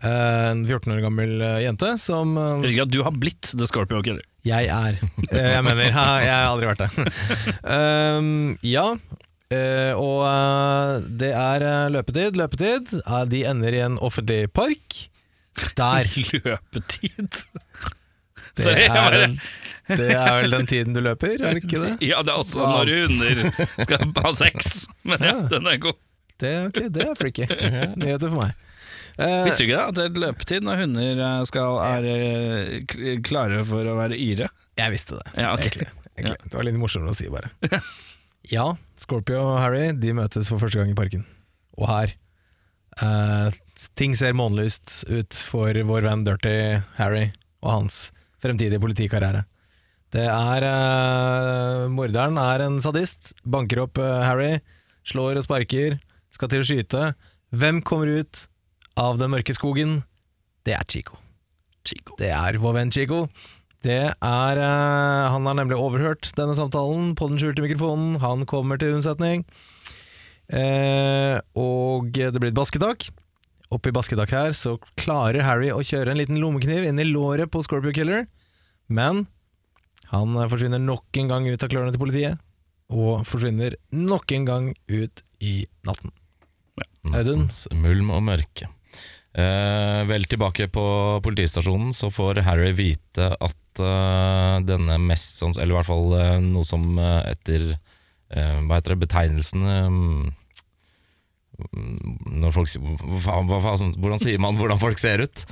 Speaker 4: Eh, en 14 år gammel eh, jente som eh,
Speaker 2: at du har blitt The Scorpio Killer.
Speaker 4: jeg er. Eh, jeg mener, jeg har aldri vært det. um, *laughs* ja, eh, og eh, det er eh, løpetid. Løpetid. Eh, de ender i en offentlig park. Der. *laughs*
Speaker 2: Løpetid.
Speaker 4: Det er, det er vel den tiden du løper, er det ikke det?
Speaker 2: Ja, det er også når hunder skal ha *laughs* sex. Men ja, den er god.
Speaker 4: Det, ok, det er freaky. Nyheter for meg. Eh,
Speaker 2: Visste du ikke det? At det er et løpetid når hunder eh, skal, er eh, klare for å være yre?
Speaker 4: jeg visste det.
Speaker 2: Ja, okay.
Speaker 4: Egentlig. egentlig. Det var litt morsommere å si, bare. *laughs* ja, Scorpio og Harry De møtes for første gang i parken. Og her Uh, Ting ser månelyst ut for vår venn Dirty Harry og hans fremtidige politikarriere. Det er uh, Morderen er en sadist. Banker opp uh, Harry, slår og sparker, skal til å skyte. Hvem kommer ut av den mørke skogen? Det er Chico.
Speaker 2: Chico.
Speaker 4: Det er vår venn Chico. Det er uh, Han har nemlig overhørt denne samtalen på den skjulte mikrofonen. Han kommer til unnsetning. Uh, og det blir et basketak. Oppi basketak her så klarer Harry å kjøre en liten lommekniv inn i låret på Scorpio Killer, men han eh, forsvinner nok en gang ut av klørne til politiet, og forsvinner nok en gang ut i natten. Audun?
Speaker 1: Nattens mulm og mørke. Eh, vel tilbake på politistasjonen så får Harry vite at eh, denne mest sånn, Eller i hvert fall eh, noe som eh, etter eh, Hva heter det? Betegnelsen eh, når folk, hva, hva, Hvordan sier man hvordan folk ser ut?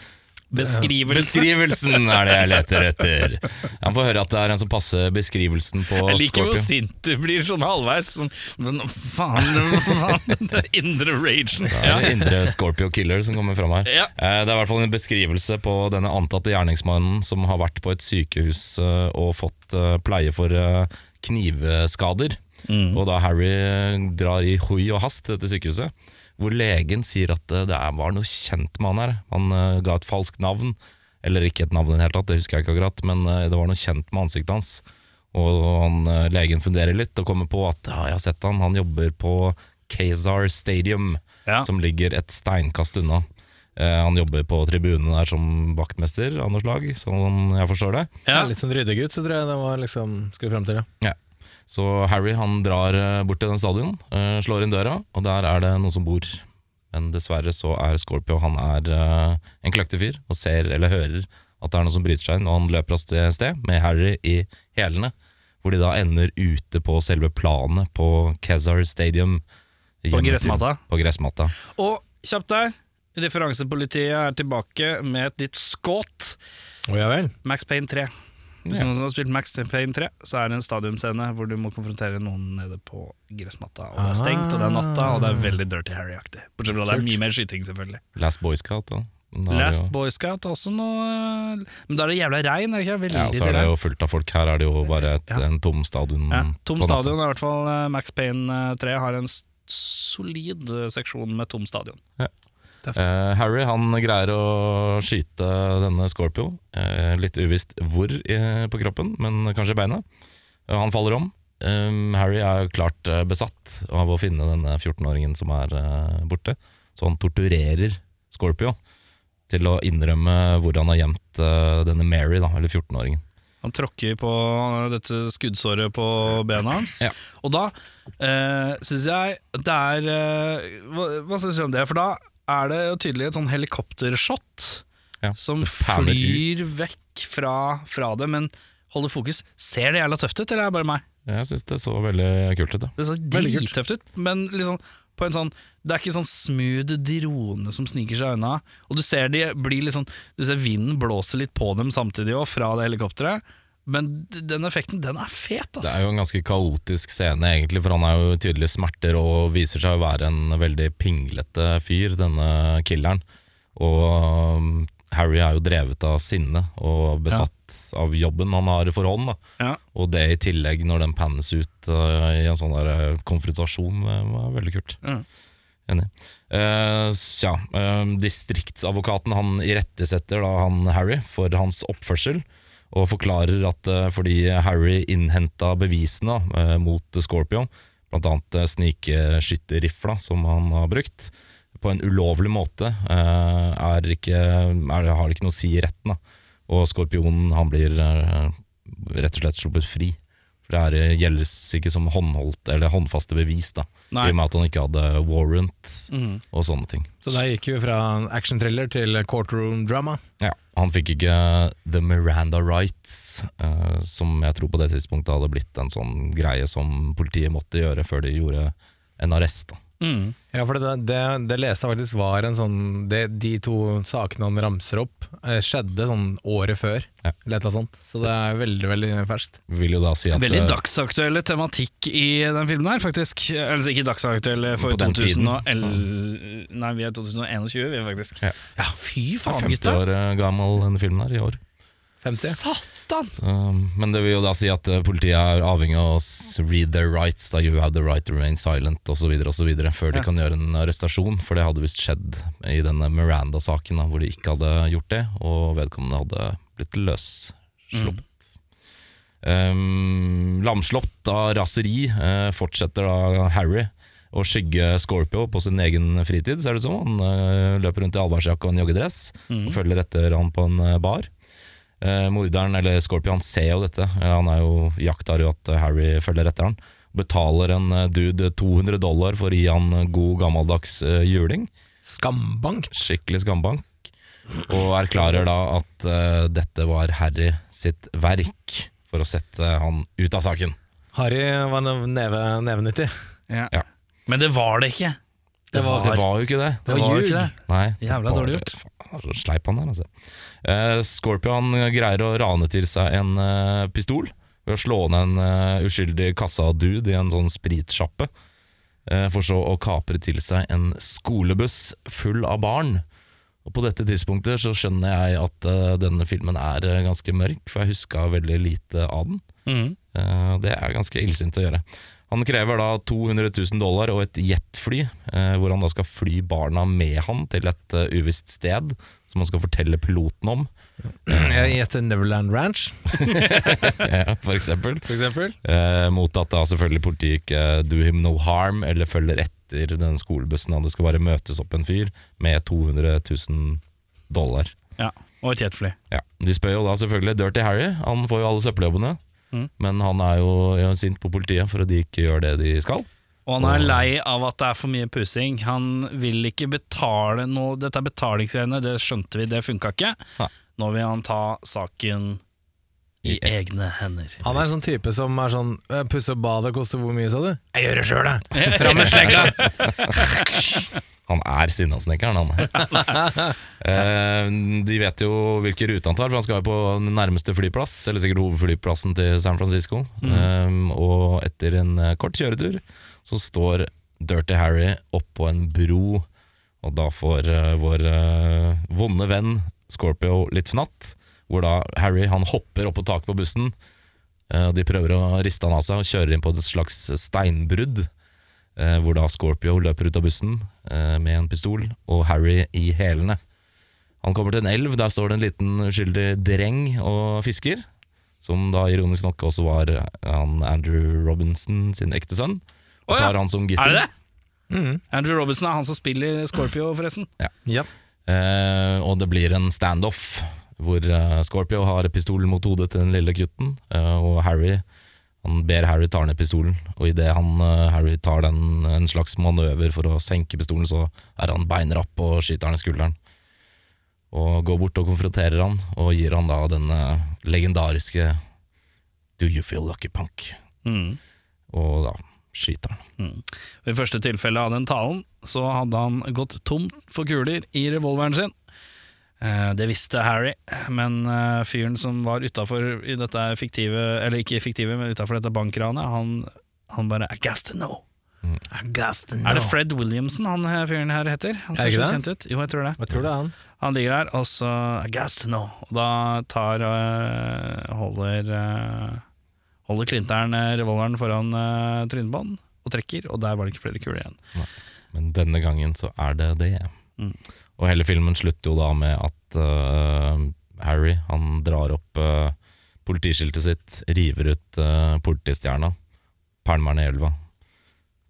Speaker 2: Beskrivelse.
Speaker 1: Beskrivelsen er det jeg leter etter. Han får høre at det er en som passer beskrivelsen på
Speaker 2: Jeg liker hvor sint du blir sånn halvveis. Sånn, men faen, faen *laughs* Det indre ragen.
Speaker 1: Det er den indre Scorpio Killer som kommer fram her.
Speaker 2: Ja.
Speaker 1: Eh, Det er i hvert fall en beskrivelse på denne antatte gjerningsmannen som har vært på et sykehus eh, og fått eh, pleie for knivskader.
Speaker 2: Mm.
Speaker 1: Og da Harry drar i hui og hast til dette sykehuset, hvor legen sier at eh, det var noe kjent med han her. Han eh, ga et falskt navn, eller ikke et navn i det hele tatt, det husker jeg ikke akkurat, men eh, det var noe kjent med ansiktet hans. Og han, legen funderer litt og kommer på at ja, jeg har sett han, han jobber på Kazar Stadium,
Speaker 2: Ja.
Speaker 1: som ligger et steinkast unna. Eh, han jobber på tribunen der som vaktmester av noe slag, sånn jeg forstår det.
Speaker 2: Ja.
Speaker 4: Litt sånn ryddegutt, tror jeg det var liksom Skal vi frem til, ja.
Speaker 1: Så Harry han drar eh, bort til den stadion, eh, slår inn døra, og der er det noen som bor. Men dessverre så er Scorpio Han er eh, en kløktig fyr og ser eller hører at det er noe som bryter seg inn, og han løper av sted- med Harry i hælene. Hvor de da ender ute på selve planet på Kezar Stadium.
Speaker 2: På
Speaker 1: til-
Speaker 2: gressmatta.
Speaker 1: På gressmatta.
Speaker 2: Og kjapt der, referansepolitiet er tilbake med et nytt skudd.
Speaker 4: Oh, ja vel.
Speaker 2: Max Payne 3. Hvis noen som har spilt Max Payne 3, så er det en stadiumscene hvor du må konfrontere noen nede på gressmatta. Og det er stengt, og det er natta, og det er veldig Dirty Harry-aktig. Bortsett fra det er mye mer skyting, selvfølgelig.
Speaker 1: Last Boy Scout. Da.
Speaker 2: Last Boy Scout også noe Men da er det jævla regn, er det ikke? Veldig
Speaker 1: Ja, så er det jo fullt av folk. Her er det jo bare et,
Speaker 2: Ja.
Speaker 1: en tom stadion.
Speaker 2: Ja, tom stadion er i hvert fall eh, Max Payne eh, 3 har en solid eh, seksjon med tom stadion.
Speaker 4: Tøft.
Speaker 1: Eh, Harry han greier å skyte denne Scorpio, Uh, litt uvisst hvor uh, på kroppen, men kanskje i beinet. Eh, han faller om. Harry er klart eh, besatt av å finne denne 14-åringen som er eh, borte, så han torturerer Scorpio til å innrømme hvor han har gjemt eh, denne Mary, da, eller 14-åringen.
Speaker 2: Han tråkker på dette skuddsåret på bena hans.
Speaker 1: Ja.
Speaker 2: Og da uh, syns jeg det er eh, Hva, hva syns du om det? For da er det jo tydelig et sånn helikoptershot
Speaker 1: Ja,
Speaker 2: som flyr
Speaker 1: ut.
Speaker 2: vekk fra, fra det, men holder fokus. Ser det jævla tøft ut, eller er det bare meg?
Speaker 1: Jeg syns det så veldig kult ut. Da.
Speaker 2: Det så drittøft ut, men liksom på en sånn Det er ikke sånn smooth drone som sniker seg unna. Og du ser de blir litt sånn Du ser vinden blåser litt på dem samtidig òg, fra det helikopteret. Men den effekten, den er fet,
Speaker 1: Det
Speaker 2: altså.
Speaker 1: er jo en ganske kaotisk scene, egentlig, for han er jo tydelig smerter og viser seg å være en veldig pinglete fyr, denne killeren. Og um, Harry er jo drevet av sinne og besatt av jobben han har for hånd.
Speaker 2: Ja.
Speaker 1: Og det i tillegg, når den pannes ut uh, i en sånn der uh, konfrontasjon, uh, var veldig kult.
Speaker 2: Ja.
Speaker 1: Enig. Uh, ja, eh, distriktsadvokaten han irettesetter da han Harry for hans oppførsel, og forklarer at eh, fordi Harry innhenta bevisene eh, mot Scorpion, annet eh, snikskytterrifla som han har brukt, på en ulovlig måte, er ikke, er, har det ikke noe å si i retten. Da. Og Skorpionen han blir rett og slett sluppet fri. For det her gjeldes ikke som håndholdt eller håndfaste bevis, da.
Speaker 2: Nei.
Speaker 1: i og med at han ikke hadde warrant
Speaker 2: mm.
Speaker 1: og sånne ting.
Speaker 4: Så der gikk vi fra actionthriller til courtroom drama.
Speaker 1: Ja, Han fikk ikke the Miranda rights, uh, som jeg tror på det tidspunktet hadde blitt en sånn greie som politiet måtte gjøre før de gjorde en arrest. Da.
Speaker 2: Mhm.
Speaker 4: Ja, for det, det, det leste jeg faktisk var en sånn det, De to sakene han ramser opp, eh, skjedde sånn året før,
Speaker 1: Ja.
Speaker 4: eller et eller annet sånt. Så det er veldig, veldig ferskt.
Speaker 1: Vil jo da si at
Speaker 2: Veldig
Speaker 1: eh,
Speaker 2: dagsaktuelle tematikk i den filmen her, faktisk. Altså ikke dagsaktuelle for
Speaker 1: På tiden,
Speaker 2: 2011 Nei, vi er 2021, vi, faktisk.
Speaker 1: Ja.
Speaker 2: Ja, fy
Speaker 1: er
Speaker 2: gutta!
Speaker 1: 50 år eh, gammel denne filmen her i år.
Speaker 4: 50?
Speaker 2: Satan!
Speaker 1: Um, men det vil jo da si at eh, politiet er avhengig av å read their rights, da you have the right to remain silent osv., før de
Speaker 2: Ja.
Speaker 1: kan gjøre en arrestasjon. For det hadde visst skjedd i denne Miranda-saken, hvor de ikke hadde gjort det, og vedkommende hadde blitt løssluppet. Um, lamslått av raseri uh, fortsetter da Harry å skygge Scorpio på sin egen fritid, ser det ut som. Han uh, løper rundt i allværsjakke og en joggedress og følger etter han på en bar. Eh, morderen, eller Scorpion, han ser jo dette. Eh, Han er jo jaktar jo at eh, Harry følger etter han. Betaler en dude 200 dollar for å gi han god gammeldags eh, juling.
Speaker 4: Skambankt.
Speaker 1: Skikkelig skambank. Og erklærer da at eh, dette var Harry sitt verk for å sette han ut av saken.
Speaker 4: Harry var neve, nevenyttig.
Speaker 2: Ja.
Speaker 1: Ja.
Speaker 2: Men det var det ikke. Det var,
Speaker 1: det var jo ikke det.
Speaker 2: det var jo
Speaker 4: ljug.
Speaker 2: ikke det.
Speaker 1: Nei,
Speaker 2: Jævla dårlig gjort.
Speaker 1: Så Sleip han der, altså. Uh, Scorpion greier å rane til seg en uh, pistol ved å slå ned en eh, uskyldig kassa-dude i en sånn spritsjappe. for så å kapre til seg en skolebuss full av barn. Og På dette tidspunktet så skjønner jeg at denne filmen er ganske mørk, for jeg huska veldig lite av den. Mm. Det er ganske illsint å gjøre. Han krever da 200 000 dollar og et jetfly, eh, hvor han da skal fly barna med han til et eh, uvisst sted, som han skal fortelle piloten om,
Speaker 4: Jeg gjetter Neverland Ranch, *laughs*
Speaker 1: ja, for eksempel.
Speaker 4: for eksempel.
Speaker 1: Eh, mot at da selvfølgelig politiet ikke do him no harm, eller følger etter denne den skolebussen. Det skal bare møtes opp en fyr med 200 000 dollar.
Speaker 2: Ja, og et jetfly.
Speaker 1: Ja, De spør jo da selvfølgelig Dirty Harry. Han får jo alle søppeljobbene.
Speaker 2: Mm.
Speaker 1: Men han er jo, sint på politiet for at de ikke gjør det de skal.
Speaker 2: Og han er lei av at det er for mye pussing. Han vil ikke betale noe Dette er betalingsgreiene, det skjønte vi, det funka ikke.
Speaker 1: Nei.
Speaker 2: Nå vil han ta saken i egne hender.
Speaker 4: Han er en sånn type som er sånn «Eh, Pusse badet koster hvor mye, sa du? Jeg gjør det sjøl, jeg! *laughs* Fram med slegga! *laughs*
Speaker 1: Han er Sinnasnekkeren, han. *laughs* Eh, de vet jo hvilke rute han tar, for han skal jo på den nærmeste flyplass, eller sikkert hovedflyplassen til San Francisco. Eh, og etter en eh, kort kjøretur så står Dirty Harry oppå en bro, og da får eh, vår eh, vonde venn Scorpio litt fnatt, hvor da Harry han hopper opp på taket på bussen. eh, og De prøver å riste han av seg og kjører inn på et slags steinbrudd. Eh, hvor da Scorpio løper ut av bussen eh, med en pistol, og Harry i hælene. Han kommer til en elv, der står det en liten uskyldig dreng og fisker. Som da ironisk nok også var eh, han Andrew Robinson sin ekte sønn. Og
Speaker 2: Å ja,
Speaker 1: tar han som
Speaker 2: Er det det Mm. Andrew Robinson er han som spiller Scorpio, forresten.
Speaker 4: Ja.
Speaker 1: Eh, og det blir en standoff hvor eh, Scorpio har pistol mot hodet til den lille gutten, eh, og Harry han ber Harry ta ned pistolen, og idet han eh, Harry tar den en slags manøver for å senke pistolen, så er han beinrapp og skyter han i skulderen. Og går bort og konfronterer han, og gir han da den eh, legendariske Do you feel lucky, punk?
Speaker 2: Mm.
Speaker 1: Og da skyter han.
Speaker 2: I første tilfelle av den talen så hadde han gått tomt for kuler i revolveren sin. Eh, Det visste Harry, men eh, fyren som var utafor i dette fiktive Eller ikke fiktive, men utafor dette bankranet, han, han bare I guess to know. Er det Fred Williamson han fyren her heter? Han
Speaker 4: Er
Speaker 2: ser så kjent ut. Jo, jeg tror det.
Speaker 4: Jeg tror det er han.
Speaker 2: Han ligger der, og så I guess to know. Og da tar uh, holder uh, Holder klinteren eh, revolveren foran uh, trynet på han og trekker, og der var det ikke flere kuler igjen. Nei.
Speaker 1: Men denne gangen så er det det.
Speaker 2: Mm.
Speaker 1: Og hele filmen slutter jo da med at uh, Harry han drar opp uh, politiskiltet sitt, river ut uh, politistjerna, pælmer ned elva.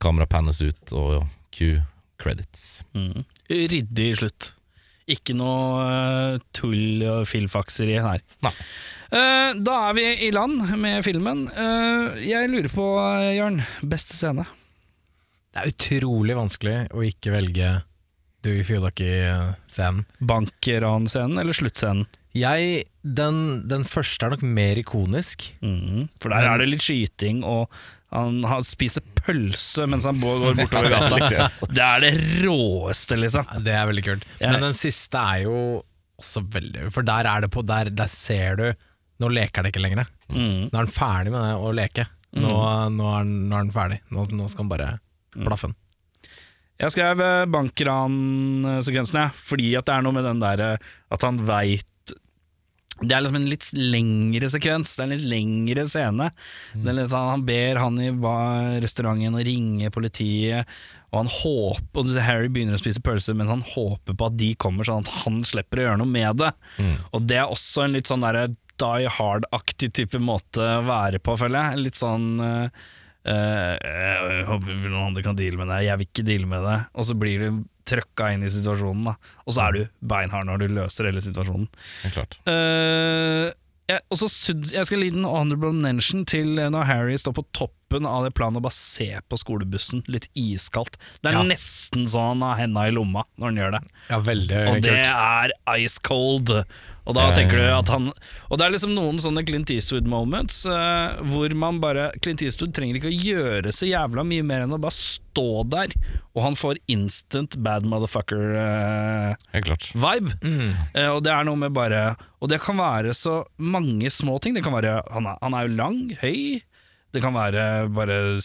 Speaker 1: Kamera pannes ut, og Q credits.
Speaker 2: Mm. Ryddig slutt. Ikke noe tull og filfakseri her.
Speaker 1: Nei.
Speaker 2: Eh, da er vi i land med filmen. Eh, jeg lurer på, Jørn, beste scene?
Speaker 4: Det er utrolig vanskelig å ikke velge Do You Feel Lucky-scenen.
Speaker 2: Bankranscenen eller sluttscenen?
Speaker 4: Jeg, den, den første er nok mer ikonisk.
Speaker 2: Mm. For der er det litt skyting, og han, han spiser pølse mens han går bortover *laughs* gata. Det er det råeste, liksom.
Speaker 4: Ja, Det er veldig kult.
Speaker 2: Jeg-
Speaker 4: Men den siste er jo også veldig For der er det på Der, der ser du Nå leker det ikke lenger.
Speaker 2: Mm.
Speaker 4: Nå er han ferdig med det å leke. Nå, nå, er, han, nå er han ferdig. Nå, nå skal han bare blaffe den.
Speaker 2: Jeg skrev eh, bankransekvensen, jeg, fordi at det er noe med den der eh, at han veit Det er liksom en litt lengre sekvens, det er en litt lengre scene. Det er litt, han, han ber han i restauranten å ringe politiet, og han håper Og Harry begynner å spise pølse mens han håper på at de kommer, sånn at han slipper å gjøre noe med det. Og det er også en litt sånn derre Die Hard-aktig type måte å være på, føler jeg. Litt sånn eh, eh, Jeg håper noen andre kan deale med det, jeg vil ikke deale med det. Og så blir du trøkka inn i situasjonen, da. Og så er du beinhard når du løser hele situasjonen.
Speaker 1: Ja, klart.
Speaker 2: Eh, jeg, og så jeg skal gi en honorable mention til eh, når Harry står på toppen av det planet og bare ser på skolebussen, litt iskaldt. Det er
Speaker 4: Ja.
Speaker 2: nesten så han har henda i lomma når han gjør det.
Speaker 4: Ja, veldig
Speaker 2: Og det
Speaker 4: kult.
Speaker 2: er ice cold. Og da tenker du at han Og det er liksom noen sånne Clint Eastwood moments uh, hvor man bare Clint Eastwood trenger ikke å gjøre så jævla mye mer enn å bare stå der, og han får instant bad motherfucker-vibe.
Speaker 1: Uh.
Speaker 4: Mm.
Speaker 2: uh, og det er noe med bare Og det kan være så mange små ting. Det kan være Han er, han er jo lang, høy. Det kan være bare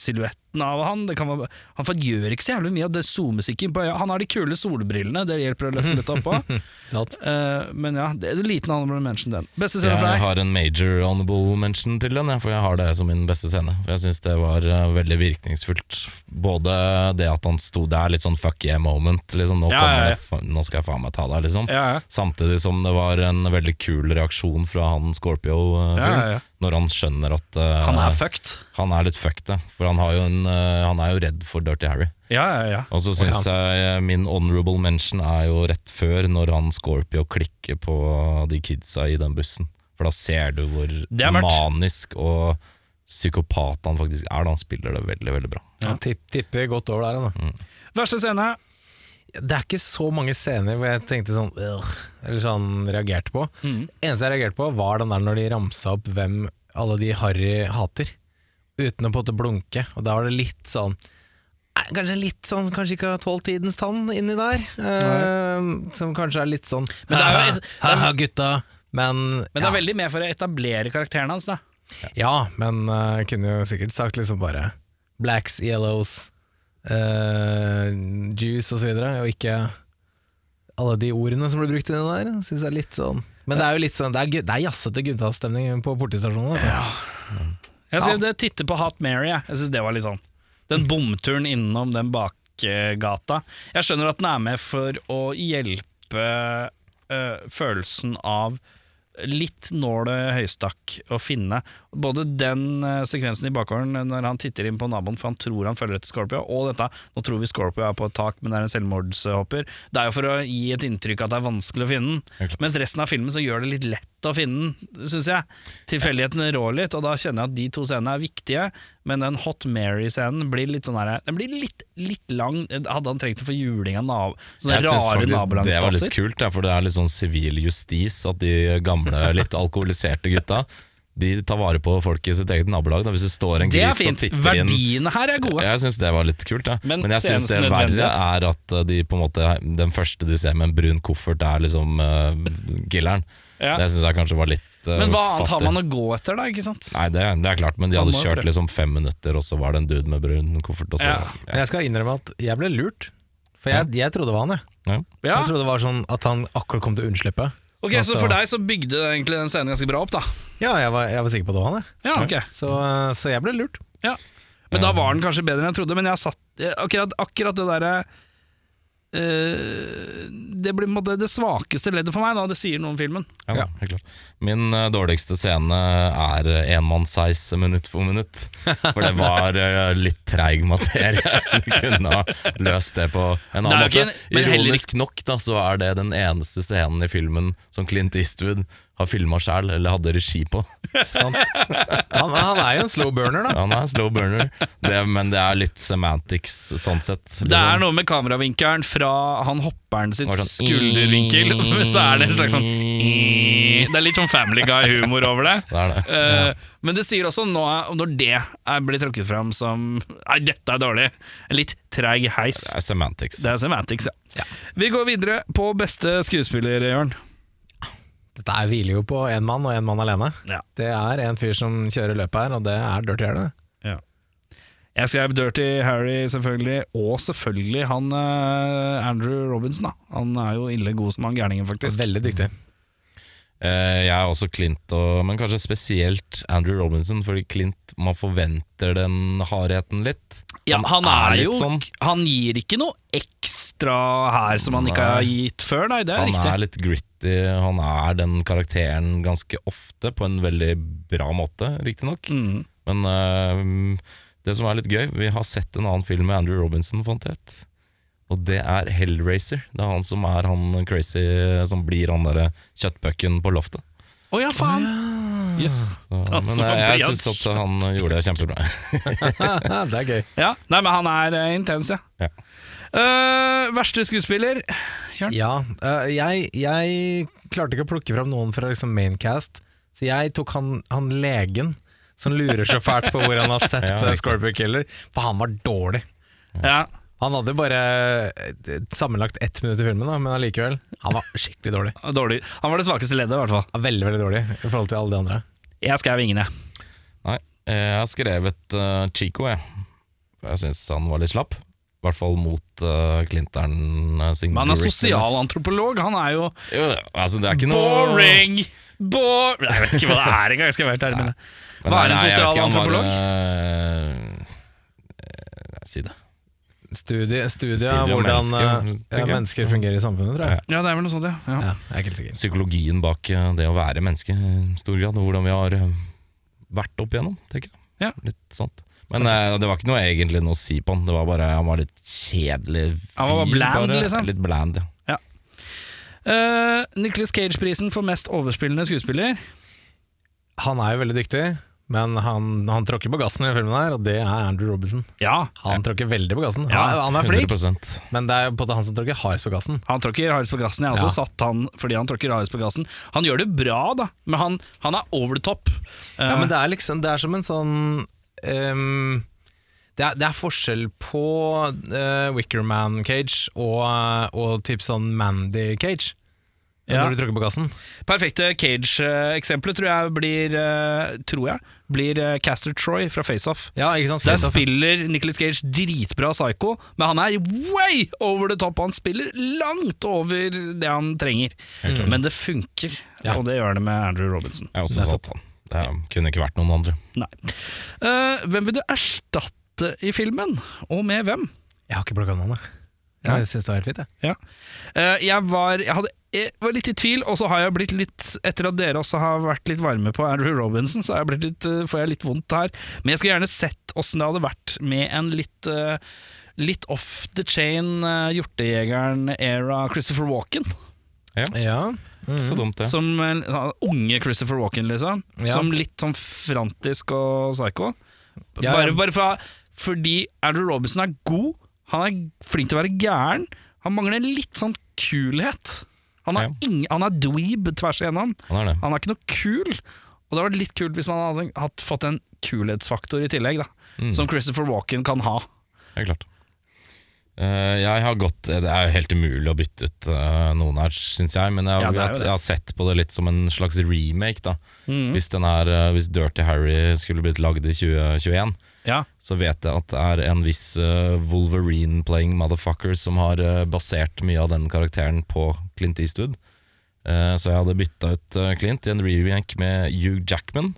Speaker 2: silhuetten av han. Det kan være, han gjør ikke så jævlig mye og det zoomes ikke inn på øya. Han har de kule solbrillene, det hjelper å løfte litt opp på. *laughs*
Speaker 4: Sant?
Speaker 2: Eh, men ja, det er en liten honorable mention, den. Beste scene for
Speaker 1: Jeg har en major honorable mention til den, for jeg har det som min beste scene. For Jeg syns det var eh, veldig virkningsfullt. Både det at han sto der, litt sånn fuck yeah moment. Liksom, nå,
Speaker 2: Ja, ja, ja.
Speaker 1: jeg nå skal jeg faen meg ta deg, liksom. Samtidig som det var en veldig kul reaksjon fra han Scorpio-fyren.
Speaker 2: Ja.
Speaker 1: Når han skjønner at uh,
Speaker 2: Han er fucked.
Speaker 1: Han er litt fucked, for han, har jo en, eh, han er jo redd for Dirty Harry.
Speaker 2: Ja, ja, ja.
Speaker 1: Og så syns jeg eh, min honorable mention er jo rett før, når han Scorpio klikker på de kidsa i den bussen. For da ser du hvor manisk og psykopat han faktisk er. Da han spiller det veldig, veldig bra.
Speaker 4: Ja. Tipp, tipper godt over der, altså.
Speaker 2: Verste scene?
Speaker 4: Det er ikke så mange scener hvor jeg tenkte sånn Eller sånn reagerte på. Eneste jeg reagerte på, var den der når de ramsa opp hvem alle de Harry hater. Uten å på en måte blunke. Og da var det litt sånn Kanskje litt sånn Kanskje ikke har tålt tidens tann inni der. Eh, som kanskje er litt sånn
Speaker 2: Men det er jo-
Speaker 4: ha, gutta. Men,
Speaker 2: Men det er veldig mer for å etablere karakteren hans, da.
Speaker 4: Ja, men eh, kunne jo sikkert sagt liksom bare blacks, yellows, eh, juice og så videre, og ikke alle de ordene som blir brukt inni der. Synes jeg er litt sånn Men det er jo litt sånn Det er, gu- det er jazzete guttastemning på politistasjonen. vet du.
Speaker 2: Jeg skal ja. titte på Hot Mary. Jeg, jeg synes det var litt sånn Den bomturen innom den bakgata. Jeg skjønner at den er med for å hjelpe øh, følelsen av litt nåle høystakk å finne. Både den øh, sekvensen i bakgården når han titter inn på naboen for han tror han følger etter Scorpio, og dette nå tror vi Scorpio er på et tak, men det er en selvmordshopper. Det er jo for å gi et inntrykk at det er vanskelig å finne den. Mens resten av filmen så gjør det litt lett å finne den, syns jeg. Tilfeldighetene rår litt, og da kjenner jeg at de to scenene er viktige, men den Hot Mary-scenen blir litt sånn her Den blir litt, litt lang. Hadde han trengt å få juling av nabo, sånne
Speaker 1: Jeg
Speaker 2: rare
Speaker 1: faktisk det var litt kult, for det er litt sånn sivil justis at de gamle, litt alkoholiserte gutta De tar vare på folk i sitt eget nabolag. Da. Hvis det står en
Speaker 2: Det
Speaker 1: gris som
Speaker 2: fint.
Speaker 1: titter inn
Speaker 2: Verdiene her er gode.
Speaker 1: Jeg syns det var litt kult, ja.
Speaker 2: Men
Speaker 1: men, jeg syns det verre er at uh, de på en måte den første de ser med en brun koffert, er liksom uh, killeren.
Speaker 2: Ja.
Speaker 1: Det syns jeg kanskje var litt uh,
Speaker 2: Men hva annet har man å gå etter, da? ikke sant?
Speaker 1: Nei, det, det er klart, men de hadde kjørt liksom fem minutter, og så var det en dude med brun koffert. Og så,
Speaker 2: Ja.
Speaker 4: Men Jeg skal innrømme at jeg ble lurt. For jeg, jeg trodde det var han, jeg.
Speaker 1: Ja.
Speaker 2: Ja.
Speaker 4: Jeg trodde det var sånn at han akkurat kom til å unnslippe.
Speaker 2: Ok, Så
Speaker 4: Altså-
Speaker 2: for deg så bygde egentlig den scenen ganske bra opp, da?
Speaker 4: Ja, jeg var, jeg var sikker på det han, jeg.
Speaker 2: Ja, ok
Speaker 4: Så, så jeg ble lurt.
Speaker 2: Ja. Men da var den kanskje bedre enn jeg trodde. Men jeg satt eh, akkurat, akkurat det derre eh, Det blir måte det svakeste leddet for meg, da. Det sier noe om filmen.
Speaker 1: Ja, helt klart. Min uh, dårligste scene er enmannsheis minutt for minutt. *laughs* For det var uh, litt treig materie. *laughs* Du kunne ha løst det på en annen
Speaker 2: jo
Speaker 1: måte.
Speaker 2: en- men heller
Speaker 1: Ironisk nok da, så er det den eneste scenen i filmen som Clint Eastwood har filma sjæl, eller hadde regi på. *laughs*
Speaker 4: Sant? Han, han er jo en slow burner, da.
Speaker 1: Han er en slow burner, det, men det er litt semantics sånn sett.
Speaker 2: Det er noe med kameravinkelen fra han hopperen sitt
Speaker 1: sånn-
Speaker 2: skuldervinkel, *laughs* så er det en slags sånn *laughs* Det er litt sånn Family Guy-humor over det.
Speaker 1: Det er det.
Speaker 2: Eh, Men det sier også nå, når det er blitt trukket fram som Nei, dette er dårlig. En litt treig heis.
Speaker 1: Det er semantics.
Speaker 2: Det er semantics, ja. Vi går videre på beste skuespiller, Jørn.
Speaker 4: Dette er hviler jo på én mann og én mann alene.
Speaker 2: Ja.
Speaker 4: Det er en fyr som kjører løpet her, og det er Dirty Harry. Ja.
Speaker 2: Jeg skrev Dirty Harry, selvfølgelig, og selvfølgelig han eh, Andrew Robinson. da Han er jo ille god som han gærningen, faktisk.
Speaker 4: Veldig dyktig.
Speaker 1: Eh, jeg er også Clint, og, men kanskje spesielt Andrew Robinson, fordi Clint man forventer den hardheten litt.
Speaker 2: Ja, han er, jo
Speaker 1: sånn.
Speaker 2: Han gir ikke noe ekstra her som han ikke har gitt før, nei, det er
Speaker 1: Han
Speaker 2: riktig.
Speaker 1: er litt gritty, han er den karakteren ganske ofte, på en veldig bra måte, riktignok.
Speaker 2: Mm.
Speaker 1: Men uh, det som er litt gøy, vi har sett en annen film med Andrew Robinson, fant jeg. Og det er Hellraiser. Det er han som er han crazy som blir han derre kjøttpucken på loftet.
Speaker 2: Å ja, faen! Yes.
Speaker 1: Så, men jeg, jeg syns at han gjorde det kjempebra. *laughs*
Speaker 4: det er gøy.
Speaker 2: Ja, nei, men han er uh, intens, ja.
Speaker 1: Ja.
Speaker 2: Uh, verste skuespiller?
Speaker 4: Ja, uh, jeg, jeg klarte ikke å plukke fram noen fra liksom maincast, så jeg tok han, han legen som lurer så fælt på hvor han har sett *laughs*
Speaker 1: Ja,
Speaker 4: ja. Scorpio Killer, for han var dårlig.
Speaker 2: Ja.
Speaker 4: Han hadde bare eh, sammenlagt ett minutt i filmen, da, men allikevel. Han var skikkelig dårlig.
Speaker 2: Dårlig. Han var det svakeste leddet, i hvert fall.
Speaker 4: Ja, Veldig, veldig dårlig i forhold til alle de andre.
Speaker 2: Jeg skrev ingen, jeg.
Speaker 1: Nei, jeg har skrevet uh, Chico, jeg. Jeg syns han var litt slapp. I hvert fall mot uh, Clinton. uh,
Speaker 2: Men han er sosialantropolog. Han er jo
Speaker 1: Jo, altså, det er ikke noe
Speaker 2: boring! Bor Nei, Jeg vet ikke hva det er engang, skal jeg være med det.
Speaker 1: Men
Speaker 2: Hva er en sosialantropolog?
Speaker 1: eh, eh, Si det.
Speaker 4: Studie, studie
Speaker 1: Studie
Speaker 4: av hvordan
Speaker 1: mennesker,
Speaker 4: eh, ja, mennesker fungerer i samfunnet, tror jeg.
Speaker 2: Ja, det er vel noe sånt, ja. ja.
Speaker 4: Ja, jeg er ikke helt sikker.
Speaker 1: Psykologien bak eh, det å være menneske i stor grad, og hvordan vi har eh, vært opp igjennom, tenker jeg.
Speaker 2: Ja.
Speaker 1: Litt sånt. Men eh, det var ikke noe egentlig noe å si på han. Det var bare Han var litt kjedelig.
Speaker 2: Han var bland,
Speaker 1: bare.
Speaker 2: liksom?
Speaker 1: Litt bland, ja.
Speaker 2: Uh, Nicholas Cage-prisen for mest overspillende skuespiller.
Speaker 4: Han er jo veldig dyktig, men han, han tråkker på gassen i filmen her, og det er Andrew Robinson.
Speaker 2: Ja,
Speaker 4: Han tråkker veldig på gassen.
Speaker 2: Ja,
Speaker 4: han, han er flink,
Speaker 1: 100
Speaker 4: men det er på han som tråkker hardest på gassen.
Speaker 2: han tråkker hardest på gassen. Jeg har også
Speaker 4: Ja.
Speaker 2: satt han fordi han tråkker hardest på gassen. Han gjør det bra, da, men han, han er over the top.
Speaker 4: Ja,
Speaker 2: uh,
Speaker 4: men det er liksom Det er som en sånn um, det, er, det er forskjell på uh, Wickerman Cage og, og typ sånn Mandy Cage.
Speaker 2: Ja.
Speaker 4: Når du tråkker på gassen.
Speaker 2: Perfekte Cage-eksempelet tror jeg blir eh, Tror jeg blir eh, Caster Troy fra Face Off.
Speaker 4: Ja, Face? Der
Speaker 2: spiller Nicholas Cage dritbra psycho, men han er way over the top. Han spiller langt over det han trenger. Men det funker,
Speaker 4: Ja.
Speaker 2: og det gjør det med Andrew Robinson.
Speaker 1: Jeg også satt han. Det kunne ikke vært noen andre.
Speaker 2: Eh, hvem vil du erstatte i filmen, og med hvem?
Speaker 4: Jeg har ikke plukka navnet.
Speaker 2: Ja.
Speaker 4: Jeg syns det var helt fint, jeg.
Speaker 2: Ja. Uh, jeg, var, jeg, hadde, jeg var litt i tvil, og så har jeg blitt litt Etter at dere også har vært litt varme på Andrew Robinson, så har jeg blitt litt, uh, får jeg litt vondt her. Men jeg skulle gjerne sett åssen det hadde vært med en litt uh, Litt off the chain uh, hjortejegeren-era Christopher Walken.
Speaker 4: Ja. Mhm.
Speaker 1: Så dumt, det.
Speaker 2: Som en unge Christopher Walken, liksom.
Speaker 4: Ja.
Speaker 2: Som litt sånn frantisk og psycho.
Speaker 4: Ja,
Speaker 2: Bare,
Speaker 4: ja.
Speaker 2: bare fra, fordi Andrew Robinson er god, han er flink til å være gæren. Han mangler litt sånn kulhet. Han er,
Speaker 1: Ja.
Speaker 2: ing, han er dweeb tvers igjennom.
Speaker 1: Han er det.
Speaker 2: Han er ikke noe kul. Og det hadde vært litt kult hvis man hadde fått en kulhetsfaktor i tillegg, da.
Speaker 1: Mm.
Speaker 2: Som Christopher Walken kan ha.
Speaker 1: Helt klart. Uh, jeg har gått Det er jo helt umulig å bytte ut uh, noen her, syns jeg. Men jeg,
Speaker 2: Ja,
Speaker 1: jeg, jeg har sett på det litt som en slags remake. da
Speaker 2: Mm.
Speaker 1: hvis, den er, eh, hvis Dirty Harry skulle blitt lagd i 2021,
Speaker 2: Ja.
Speaker 1: så vet jeg at det er en viss eh, Wolverine-playing motherfucker som har eh, basert mye av den karakteren på Clint Eastwood. Eh, så jeg hadde bytta ut Clint i en remake med Hugh Jackman.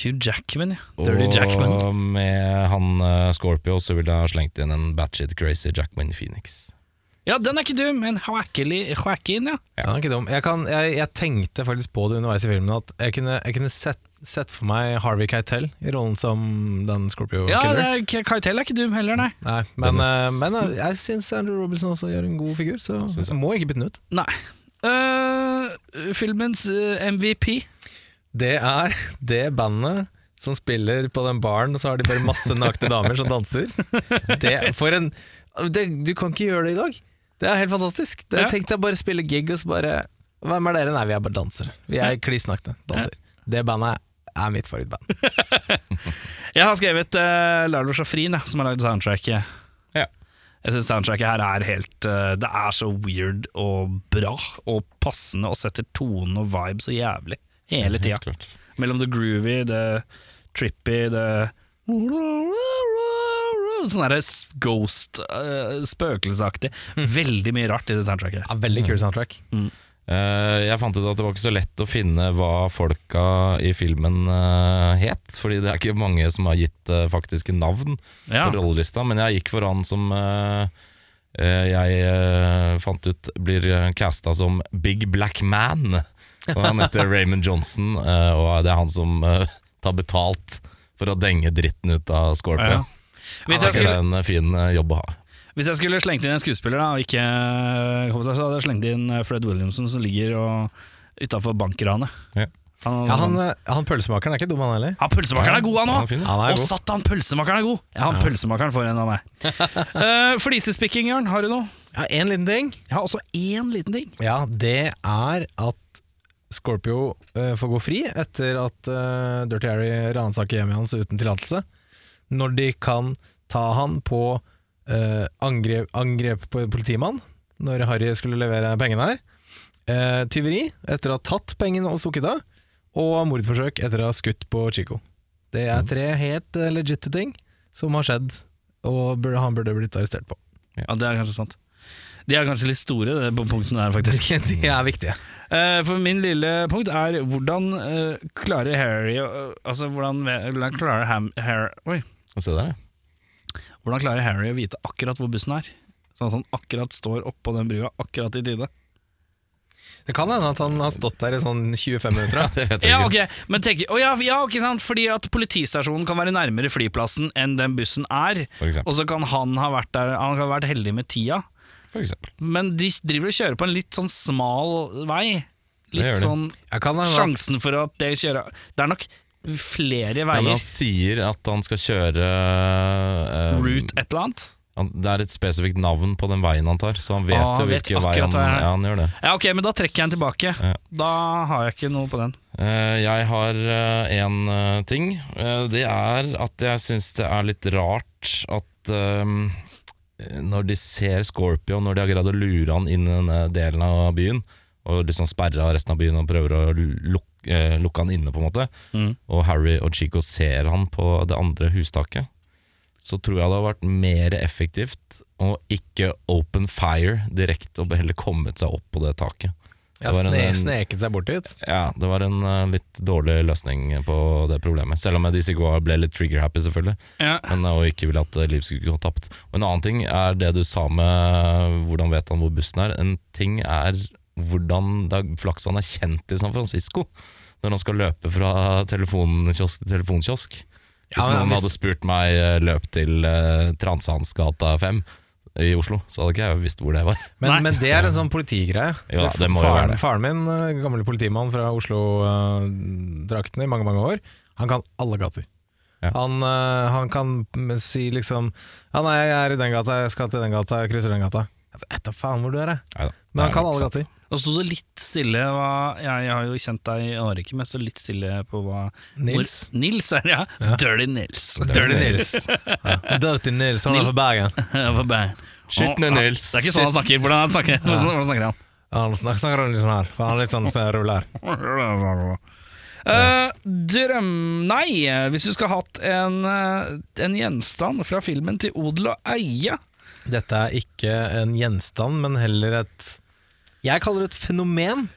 Speaker 2: Hugh Jackman, ja. Dirty Jackman.
Speaker 1: Og med han Scorpio så ville jeg ha slengt inn en batshit crazy Jackman Phoenix.
Speaker 2: Ja, den er ikke dum, men Joaquin, ja. ja.
Speaker 4: Den er ikke dum. Jeg, kan, jeg, jeg tenkte faktisk på det underveis i filmen at jeg kunne, jeg kunne sett, sett for meg Harvey Keitel i rollen som den Scorpio
Speaker 2: Ja,
Speaker 4: Killer.
Speaker 2: Ja, Keitel er ikke dum heller, nei.
Speaker 4: Nei, men, eh, men eh, jeg syns Andrew Robinson også gjør en god figur, så
Speaker 1: jeg.
Speaker 4: jeg må ikke bytte den ut.
Speaker 2: Nei. Uh, filmens MVP.
Speaker 4: Det er det bandet som spiller på den baren, og så har de bare masse nakne damer som danser. Det, for en det, Du kan ikke gjøre det i dag. Det er helt fantastisk. Det,
Speaker 2: Ja.
Speaker 4: Tenk deg bare spille gig og så bare Hvem er dere? Nei, vi er bare dansere. Vi er kliss nakne. Danser. Det bandet er mitt favorittband. *laughs*
Speaker 2: Jeg har skrevet uh, Lalo Shafrin, jeg, som har lagd soundtracket.
Speaker 1: Ja.
Speaker 2: Jeg syns soundtracket her er helt uh, Det er så weird og bra og passende og setter tone og vibe så jævlig. Hele tida.
Speaker 1: Ja.
Speaker 2: Mellom det groovy, det trippy, det Sånn derre ghost, uh, spøkelsesaktig. Veldig mye rart i det soundtracket.
Speaker 4: Ja, veldig kul soundtrack.
Speaker 1: Eh, jeg fant ut at det var ikke så lett å finne hva folka i filmen eh, het. Fordi det er ikke mange som har gitt uh, faktiske navn
Speaker 2: Ja.
Speaker 1: på rollelista. Men jeg gikk for han som eh, eh, jeg eh, fant ut blir casta som Big Black Man. Og han heter *laughs* Raymond Johnson, eh, og det er han som eh, tar betalt for å denge dritten ut av Scorpion.
Speaker 2: Ja. Hvis
Speaker 1: Det
Speaker 2: jeg, skulle,
Speaker 1: er en eh, fin eh, jobb å ha.
Speaker 2: Hvis jeg skulle slengt inn en skuespiller, da, og ikke kommentar, så hadde jeg slengt inn eh, Fred Williamson, som ligger utafor bankranet.
Speaker 1: Ja.
Speaker 2: Han,
Speaker 4: Ja, han, eh, han pølsemakeren er ikke dum, han heller.
Speaker 2: han pølsemakeren er god, han òg!
Speaker 1: er
Speaker 2: Og satan, pølsemakeren er god! Ja, han pølsemakeren får en av meg. *laughs* uh, Flisespikking, Jørn, har du noe?
Speaker 4: Ja, En liten ting.
Speaker 2: Jeg har også én liten ting.
Speaker 4: Ja, det er at Scorpio uh, får gå fri etter at uh, Dirty Harry ransaker hjemmet hans uten tillatelse. Når de kan ta han på eh, angrep, angrep på politimann, når Harry skulle levere pengene her. Eh, tyveri etter å ha tatt pengene og stukket av. Og mordforsøk etter å ha skutt på Chico. Det er tre helt uh, legitte ting som har skjedd, og burde, han burde blitt arrestert på.
Speaker 2: Ja, det er kanskje sant. De er kanskje litt store, det på punktene der, faktisk. *laughs*
Speaker 4: De er viktige.
Speaker 2: Eh, for min lille punkt er hvordan eh, klarer Harry Altså, hvordan, hvordan klarer Ham, Harry Oi.
Speaker 1: Se der, ja.
Speaker 2: Hvordan klarer Harry å vite akkurat hvor bussen er? Sånn at han akkurat står oppå den brua, akkurat i tide.
Speaker 4: Det kan hende at han har stått der i sånn 25 minutter. *laughs* Ja,
Speaker 1: Det vet jeg
Speaker 2: Ja,
Speaker 1: ikke.
Speaker 2: Okay. men tenk, oh ja, ja, ikke sant? Fordi at politistasjonen kan være nærmere flyplassen enn den bussen er. Og så kan han ha vært der Han kan ha vært heldig med tida.
Speaker 1: For eksempel.
Speaker 2: Men de driver og kjører på en litt sånn smal vei. Litt sånn Sjansen for at det kjører Det er nok flere
Speaker 1: Ja, men han sier at han skal kjøre eh,
Speaker 2: Route et eller annet.
Speaker 1: Det er et spesifikt navn på den veien han tar, så han vet
Speaker 2: Ah,
Speaker 1: jo
Speaker 2: vet
Speaker 1: hvilken vei han, ja, han gjør det.
Speaker 2: Ja, ok, men da trekker jeg den tilbake.
Speaker 1: Ja.
Speaker 2: Da har jeg ikke noe på den.
Speaker 1: Uh, jeg har én ting. Eh, det er at jeg syns det er litt rart at eh, når de ser Scorpio, når de har greid å lure han inn i denne delen av byen, og liksom sperra resten av byen og prøver å luk, eh, lukke han inne, på en måte,
Speaker 2: Mm.
Speaker 1: og Harry og Chico ser han på det andre hustaket, så tror jeg det hadde vært mer effektivt å ikke open fire direkte, og heller kommet seg opp på det taket.
Speaker 4: Ja,
Speaker 1: Det var en-
Speaker 4: sne,
Speaker 1: en-
Speaker 4: sneket seg bort dit.
Speaker 1: ja, det var en uh, litt dårlig løsning på det problemet. Selv om DC Goa ble litt trigger-happy, selvfølgelig.
Speaker 2: Ja.
Speaker 1: Men, eh, og ikke ville at eh, Liv skulle gå tapt. Og En annen ting er det du sa med hvordan vet han hvor bussen er. En ting er hvordan det er er kjent i San Francisco. Når han skal løpe fra telefonkiosk til telefonkiosk. Hvis
Speaker 4: Ja, men
Speaker 1: noen
Speaker 4: hvis-
Speaker 1: hadde spurt meg eh, løp til uh, Transehansgata 5 i Oslo, så hadde ikke jeg visst hvor det var.
Speaker 4: Men, men det er en sånn politigreie.
Speaker 1: Ja, det må jo være det.
Speaker 4: faren min, gammel gamle politimann fra Oslo-drakten i mange mange år, han kan alle gater.
Speaker 1: Ja.
Speaker 4: Han, uh, han kan si liksom Ja, nei, jeg er i den gata, jeg skal til den gata, jeg krysser den gata. Jeg vet da faen hvor du er, jeg.
Speaker 1: Neida,
Speaker 4: Men han kan alle
Speaker 1: sant.
Speaker 4: gater.
Speaker 2: Nå sto det litt stille hva, jeg, jeg har jo kjent deg i årekke, men jeg står litt stille på hva
Speaker 4: Nils.
Speaker 2: Hvor, Nils er det, ja.
Speaker 4: Ja.
Speaker 2: Dirty Nils.
Speaker 4: Dirty Nils. ja. Dirty Nils, han er fra Bergen.
Speaker 2: Hva *laughs* bæ-
Speaker 1: Skitne Nils.
Speaker 2: Det er ikke sånn han snakker. Hvordan snakker, hvordan, hvordan snakker han?
Speaker 4: Han snakker, snakker litt sånn her, han er litt sånn sånn ruller. *laughs*
Speaker 2: Eh, drøm... Nei, hvis du skulle hatt en, eh, en gjenstand fra filmen til odel og eie
Speaker 4: Dette er ikke en gjenstand, men heller et Jeg kaller det et fenomen,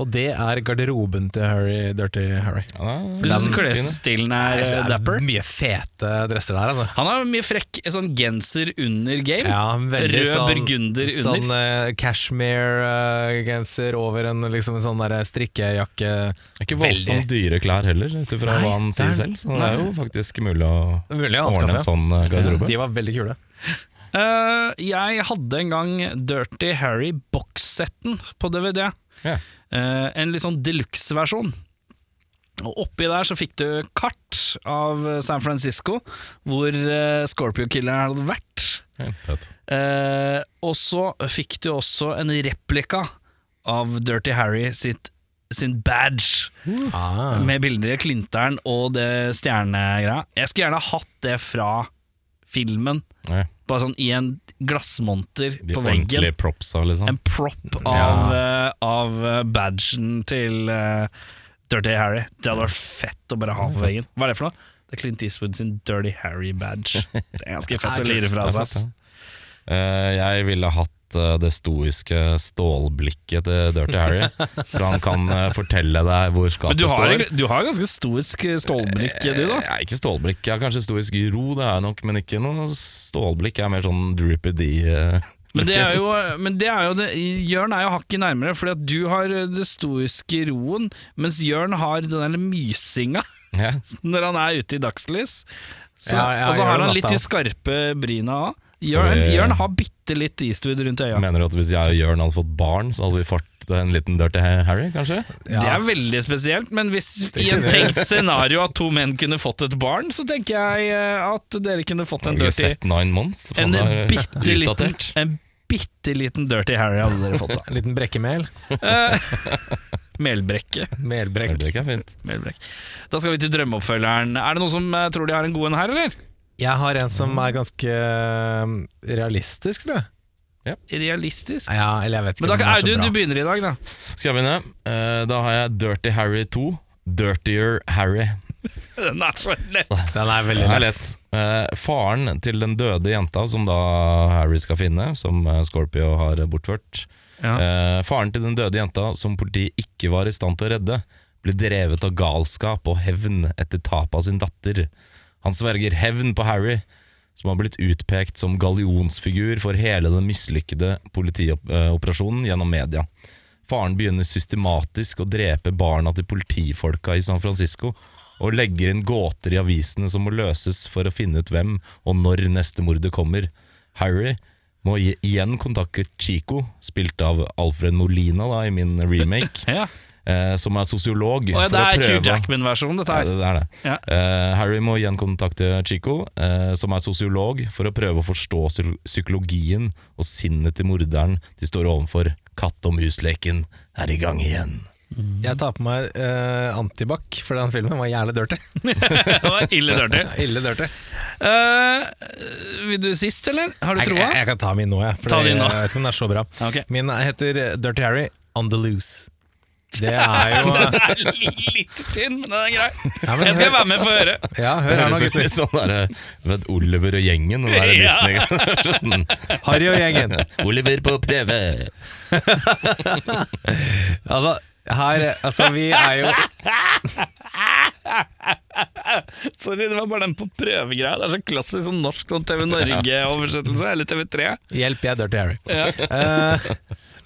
Speaker 4: og det er garderoben til Harry, Dirty Harry.
Speaker 1: Ja, den
Speaker 2: klesstilen er eh,
Speaker 4: er
Speaker 2: dapper?
Speaker 4: Mye fete dresser der, altså.
Speaker 2: Han har mye frekk sånn genser under game.
Speaker 4: Ja, veldig
Speaker 2: Rød
Speaker 4: sånn,
Speaker 2: burgunder under.
Speaker 4: Sånn uh, cashmere-genser over en, liksom, en sånn der strikkejakke.
Speaker 1: Det er ikke voldsomt dyre klær heller, ut ifra hva han sier
Speaker 4: er-
Speaker 1: selv. Så det er jo faktisk mulig å
Speaker 4: Mulig å
Speaker 1: ordne en sånn garderobe.
Speaker 4: Ja, De var veldig kule.
Speaker 2: Eh, jeg hadde en gang Dirty Harry bokssetten på DVD.
Speaker 1: Yeah.
Speaker 2: Uh, en litt sånn deluxe-versjon. Og oppi der så fikk du kart av San Francisco, hvor uh, Scorpio Killer hadde vært.
Speaker 1: Yeah.
Speaker 2: Eh, og så fikk du også en replika av Dirty Harry sitt, sin badge,
Speaker 4: Ah.
Speaker 2: med bilder av Klinteren og det stjernegreia. Jeg skulle gjerne hatt det fra filmen,
Speaker 1: Nei.
Speaker 2: bare sånn i en glassmonter
Speaker 1: de
Speaker 2: på veggen.
Speaker 1: ordentlige propsa, liksom.
Speaker 2: En prop av, eh, av eh, badgen til uh, Dirty Harry. Det hadde vært fett å bare ha på veggen. Hva er det for noe? Det er Clint Eastwood sin Dirty Harry-badge. Det er ganske fett å *laughs* lire fra seg.
Speaker 1: Eh, jeg ville hatt eh, det stoiske stålblikket til Dirty Harry. For han kan eh, fortelle deg hvor
Speaker 2: Men
Speaker 1: skapet
Speaker 2: du har, du har ganske stoisk stålblikk, du da?
Speaker 1: Eh, Jeg er ikke stålblikk, jeg har kanskje stoisk ro, det er jeg nok, men ikke noe stålblikk. Jeg er mer sånn droopy D. eh, *laughs*
Speaker 2: Men det er jo, men det er jo det, Jørn er jo hakket nærmere, fordi at du har det stoiske roen, mens Jørn har den der mysinga
Speaker 1: yeah. *laughs*
Speaker 2: når han er ute i dagslys. Så,
Speaker 4: Ja, ja,
Speaker 2: og så har han litt de skarpe bryna òg. Jørn,
Speaker 1: vi-
Speaker 2: Jørn har bitte litt Eastwood rundt øya.
Speaker 1: Mener du at hvis jeg og Jørn hadde fått barn, så hadde vi fått en liten Dirty Harry, kanskje?
Speaker 2: Det er veldig spesielt, men hvis i en tenkt scenario at to menn kunne fått et barn, så tenker jeg eh, at dere kunne fått en dirty
Speaker 1: sett Nine Months?
Speaker 2: En
Speaker 1: er
Speaker 2: bitte liten, en bitte liten dirty Harry hadde dere fått. da *laughs*
Speaker 4: En liten brekkemel. *laughs*
Speaker 2: Melbrekke.
Speaker 4: Melbrekk.
Speaker 1: Melbrekk er fint.
Speaker 2: Melbrekk. Da skal vi til drømmeoppfølgeren. Er det noen som eh, tror de har en god en her, eller?
Speaker 4: Jeg har en som er ganske eh, realistisk, tror jeg.
Speaker 2: Realistisk?
Speaker 4: Ja, eller jeg vet ikke
Speaker 2: Men da,
Speaker 4: er så
Speaker 2: Audun, du begynner i dag, da.
Speaker 1: Skal jeg begynne? Uh, da har jeg Dirty Harry 2. Dirtier Harry. *laughs*
Speaker 2: Den er så lett.
Speaker 4: Den er veldig
Speaker 1: er
Speaker 4: lett.
Speaker 1: lett. Eh, faren til den døde jenta som da Harry skal finne, som Scorpio har bortført.
Speaker 2: Ja.
Speaker 1: Uh, faren til den døde jenta som politiet ikke var i stand til å redde, ble drevet av galskap og hevn etter tapet av sin datter. Han sverger hevn på Harry, som har blitt utpekt som gallionsfigur for hele den mislykkede politioperasjonen gjennom media. Faren begynner systematisk å drepe barna til politifolka i San Francisco, og legger inn gåter i avisene som må løses for å finne ut hvem og når neste mordet kommer. Harry må igjen kontakte Chico, spilt av Alfred Molina da, i min remake, *laughs*
Speaker 2: Ja.
Speaker 1: Eh, som er sosiolog.
Speaker 2: Oh,
Speaker 1: ja,
Speaker 2: det er Hugh Jackman-versjonen, dette
Speaker 1: ja,
Speaker 2: her.
Speaker 1: det, det er det.
Speaker 2: Ja.
Speaker 1: Eh, Harry må igjen kontakte Chico, eh, som er sosiolog, for å prøve å forstå psykologien og sinnet til morderen de står overfor. Katt og mus-leken er i gang igjen.
Speaker 4: Jeg tar på meg uh, antibac, for den filmen var jævlig dirty. *laughs*
Speaker 2: det var ille dirty. *laughs*
Speaker 4: Ille dirty.
Speaker 2: Uh, vil du sist, eller? Har du
Speaker 4: Jeg,
Speaker 2: troa?
Speaker 4: jeg, jeg kan ta min nå, jeg. For
Speaker 2: Ta din nå.
Speaker 4: Jeg vet ikke om den er så bra. *laughs*
Speaker 2: Okay.
Speaker 4: Min heter Dirty Harry On The Loose. Det er jo *laughs*
Speaker 2: Den er litt tynn, men den er grei.
Speaker 4: Ja, men
Speaker 2: Jeg skal
Speaker 4: hør-
Speaker 2: være med for å høre.
Speaker 4: Ja, hør her nå,
Speaker 1: Høres ut
Speaker 4: gutter.
Speaker 1: litt sånn der, vet, Oliver og gjengen. Den der
Speaker 2: Ja.
Speaker 1: Disney *laughs*
Speaker 4: Harry og gjengen. *laughs*
Speaker 1: Oliver på prøve.
Speaker 4: Altså, her Altså, vi er jo
Speaker 2: Sorry, det var bare den på prøvegreia. Det er så klassisk sånn norsk sånn TV Norge-oversettelse, eller TV3.
Speaker 4: Hjelp, jeg er Dirty Harry. Eh,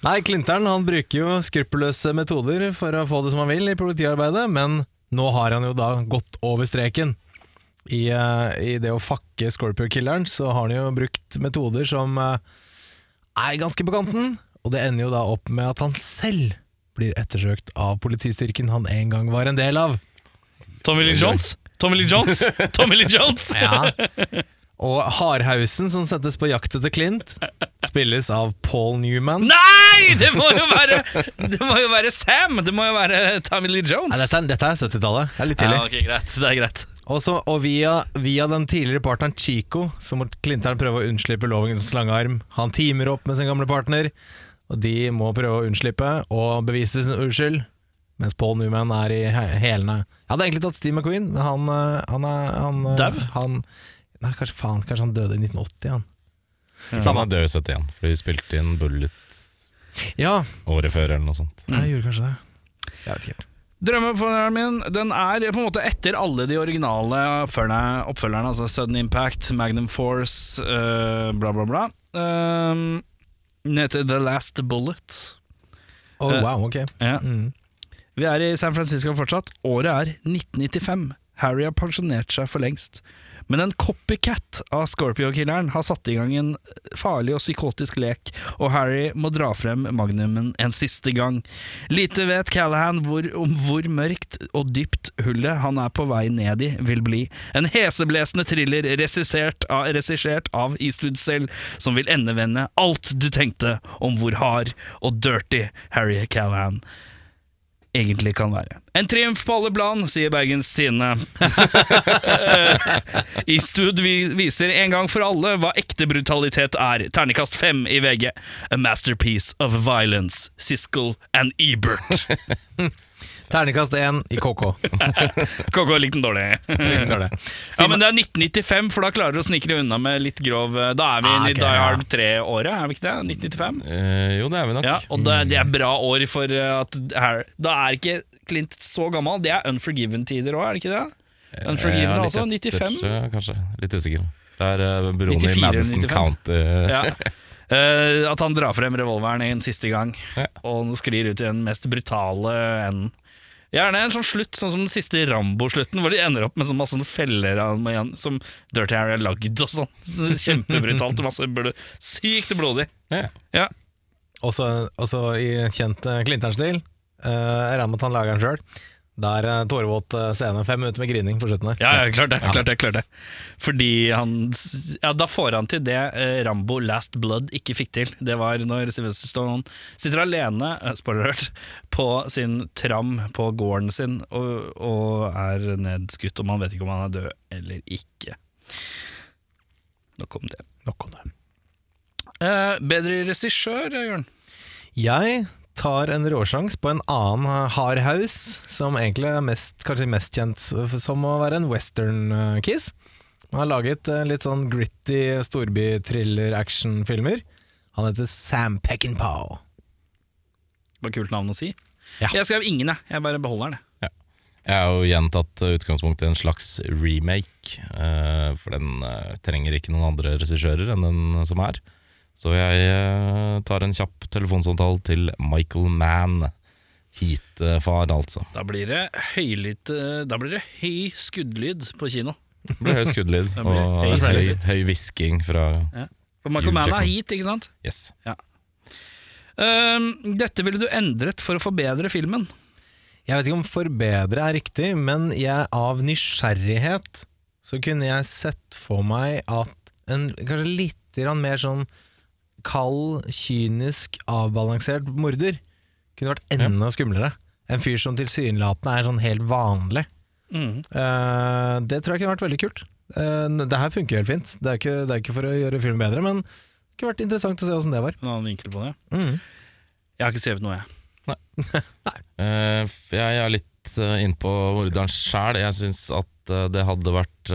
Speaker 4: nei, Klinteren han bruker jo skruppelløse metoder for å få det som han vil i politiarbeidet, men nå har han jo da gått over streken. I, uh, I det å fakke Scorpio-killeren så har han jo brukt metoder som uh, er ganske på kanten, og det ender jo da opp med at han selv blir ettersøkt av politistyrken han en gang var en del av.
Speaker 2: Tommy Lee Jones. Tommy Lee Jones! *laughs* Tommy Lee Jones!
Speaker 4: Ja. Og Hardhausen, som settes på jakt etter Clint, spilles av Paul Newman.
Speaker 2: Nei! Det må jo være Det må jo være Sam! Det må jo være Tommy Lee Jones.
Speaker 4: Nei, dette, er, dette er 70-tallet. Det er litt tidlig.
Speaker 2: ja, okay, greit. Det er greit.
Speaker 4: Også, og via, via den tidligere partneren Chico, så må Clintern prøve å unnslippe lovens lange arm. Han teamer opp med sin gamle partner, og de må prøve å unnslippe og bevise sin uskyld. Mens Paul Newman er i hælene. Jeg hadde egentlig tatt Steve McQueen, men han, øh, han er han, øh,
Speaker 2: Dau?
Speaker 4: Nei, kanskje, faen, kanskje han døde i 1980, han.
Speaker 1: Han er død i 71, fordi vi spilte inn Bullet
Speaker 4: Ja,
Speaker 1: året før, eller noe sånt.
Speaker 4: jeg gjorde kanskje det. Jeg vet ikke.
Speaker 2: Drømmeoppfølgeren min Den er på en måte etter alle de originale oppfølgerne, oppfølgerne altså Sudden Impact, Magnum Force, uh, bla, bla, bla. Uh, ned til The Last Bullet. Eh,
Speaker 4: wow, ok.
Speaker 2: Ja.
Speaker 4: Mm.
Speaker 2: Vi er i San Francisco fortsatt. Året er 1995. Harry har pensjonert seg for lengst. Men en copycat av Scorpio-killeren har satt i gang en farlig og psykotisk lek, og Harry må dra frem magnumen en siste gang. Lite vet Callahan hvor, om hvor mørkt og dypt hullet han er på vei ned i, vil bli. En heseblesende thriller regissert av, av Eastwood selv, som vil endevende alt du tenkte om hvor hard og dirty Harry Callahan egentlig kan være. En triumf på alle plan, sier Bergens Tidende. *laughs* Vi- viser en gang for alle hva ekte brutalitet er. Ternekast fem i VG. A masterpiece of violence. Siskel and Ebert. *laughs* *laughs*
Speaker 4: Terningkast én i KK.
Speaker 2: KK likte den dårlig. Ja, men det er 1995, for da klarer du å snike deg unna med litt grov Da er vi
Speaker 4: Ah,
Speaker 2: inne i Die. Hard 3-året, er vi ikke det? 1995?
Speaker 1: Eh, jo, det er vi nok.
Speaker 2: Ja, og det, det er bra år for uh, at her, Da er ikke Clint så gammel. Det er Unforgiven-tider òg, er det ikke det? Unforgiven
Speaker 1: altså. litt
Speaker 2: også,
Speaker 1: etter,
Speaker 2: 95?
Speaker 1: eh, kanskje. Litt usikker. Det er uh, broen i Madison County. *laughs*
Speaker 2: Ja. uh, *laughs* at han drar frem revolveren en siste gang,
Speaker 1: Ja.
Speaker 2: og sklir ut i den mest brutale enden. Gjerne en sånn slutt, sånn som den siste Rambo-slutten, hvor de ender opp med sånn masse feller som Dirty Harry har lagd og sånn. *laughs* Så Kjempebrutalt. Masse blod, sykt blodig.
Speaker 1: Ja.
Speaker 2: Ja.
Speaker 4: Også, også i kjent uh, Klintern-stil. Uh, jeg regner med at han lager den sjøl. Det er uh, tårevåt uh, scene, fem minutter med grining på slutten der.
Speaker 2: Ja, ja, klart det. Klart det, klart det. Fordi han Ja, da får han til det eh, Rambo Last Blood ikke fikk til. Det var når Sylvester Stallone sitter alene, eh, spoiler alert, på sin tram på gården sin og, og er nedskutt, og man vet ikke om han er død eller ikke. Nok om det.
Speaker 4: Nok om det.
Speaker 2: Eh, bedre regissør, Jørn?
Speaker 4: Jeg tar en råsjans på en annen hardhaus, som egentlig er mest, kanskje mest kjent som å være en western-kiss. Han har laget uh, litt sånn gritty storby-thriller-actionfilmer. Han heter Sam Peckinpah.
Speaker 2: Det var kult navn å si.
Speaker 4: Ja.
Speaker 2: Jeg skrev ingen, jeg. Jeg bare beholder den. Ja.
Speaker 1: Jeg har jo gjentatt utgangspunktet en slags remake, eh, for den eh, trenger ikke noen andre regissører enn den som er. Så jeg eh, tar en kjapp telefonsamtale til Michael Mann. Heat-far, altså.
Speaker 2: Da blir det høylytt eh, Da blir det høy skuddlyd på kino.
Speaker 1: Det blir høy skuddlyd *laughs*
Speaker 2: blir
Speaker 1: og
Speaker 2: høy
Speaker 1: høy, høy hvisking fra
Speaker 2: For Michael Mann er heat, ikke sant?
Speaker 1: Yes.
Speaker 2: Ehm, dette ville du endret for å forbedre filmen.
Speaker 4: Jeg vet ikke om forbedre er riktig, men jeg, av nysgjerrighet så kunne jeg sett for meg at en kanskje litt grann mer sånn kald, kynisk, avbalansert morder kunne vært enda skumlere. En fyr som tilsynelatende er sånn helt vanlig.
Speaker 2: Mm.
Speaker 4: Uh, det tror jeg kunne vært veldig kult. Uh, det her funker helt fint. Det er, ikke, det er ikke for å gjøre filmen bedre, men det kunne vært interessant å se åssen det var.
Speaker 2: En annen vinkel på det.
Speaker 4: Mm.
Speaker 2: Jeg har ikke skrevet noe, jeg. *laughs*
Speaker 1: Eh, jeg er litt uh, innpå morderen sjæl. Jeg syns at det hadde vært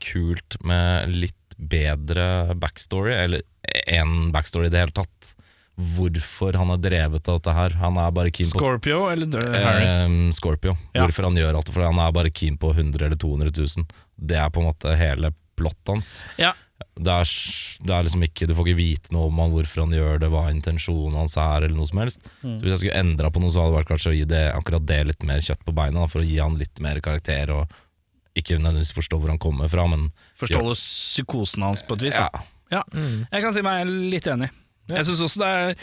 Speaker 1: kult med litt bedre backstory, eller én backstory i det hele tatt. Hvorfor han er drevet av dette her. Han er bare keen på
Speaker 2: Scorpio eller Harry?
Speaker 1: Eh, Scorpio.
Speaker 2: Ja.
Speaker 1: Hvorfor han gjør alt det, for han er bare keen på 100 eller 200 000. Det er på en måte hele plottet hans.
Speaker 2: Ja.
Speaker 1: Det er, det er liksom ikke Du får ikke vite noe om han, hvorfor han gjør det, hva intensjonen hans er, eller noe som helst.
Speaker 2: Mm.
Speaker 1: Så Hvis jeg skulle endra på noe, så hadde det vært kanskje å gi det, akkurat det litt mer kjøtt på beina, da, for å gi han litt mer karakter, og ikke nødvendigvis forstå hvor han kommer fra, men
Speaker 2: Forstår du psykosen hans på et vis? Da.
Speaker 1: ja,
Speaker 2: Ja, jeg kan si meg litt enig. Jeg syns også det er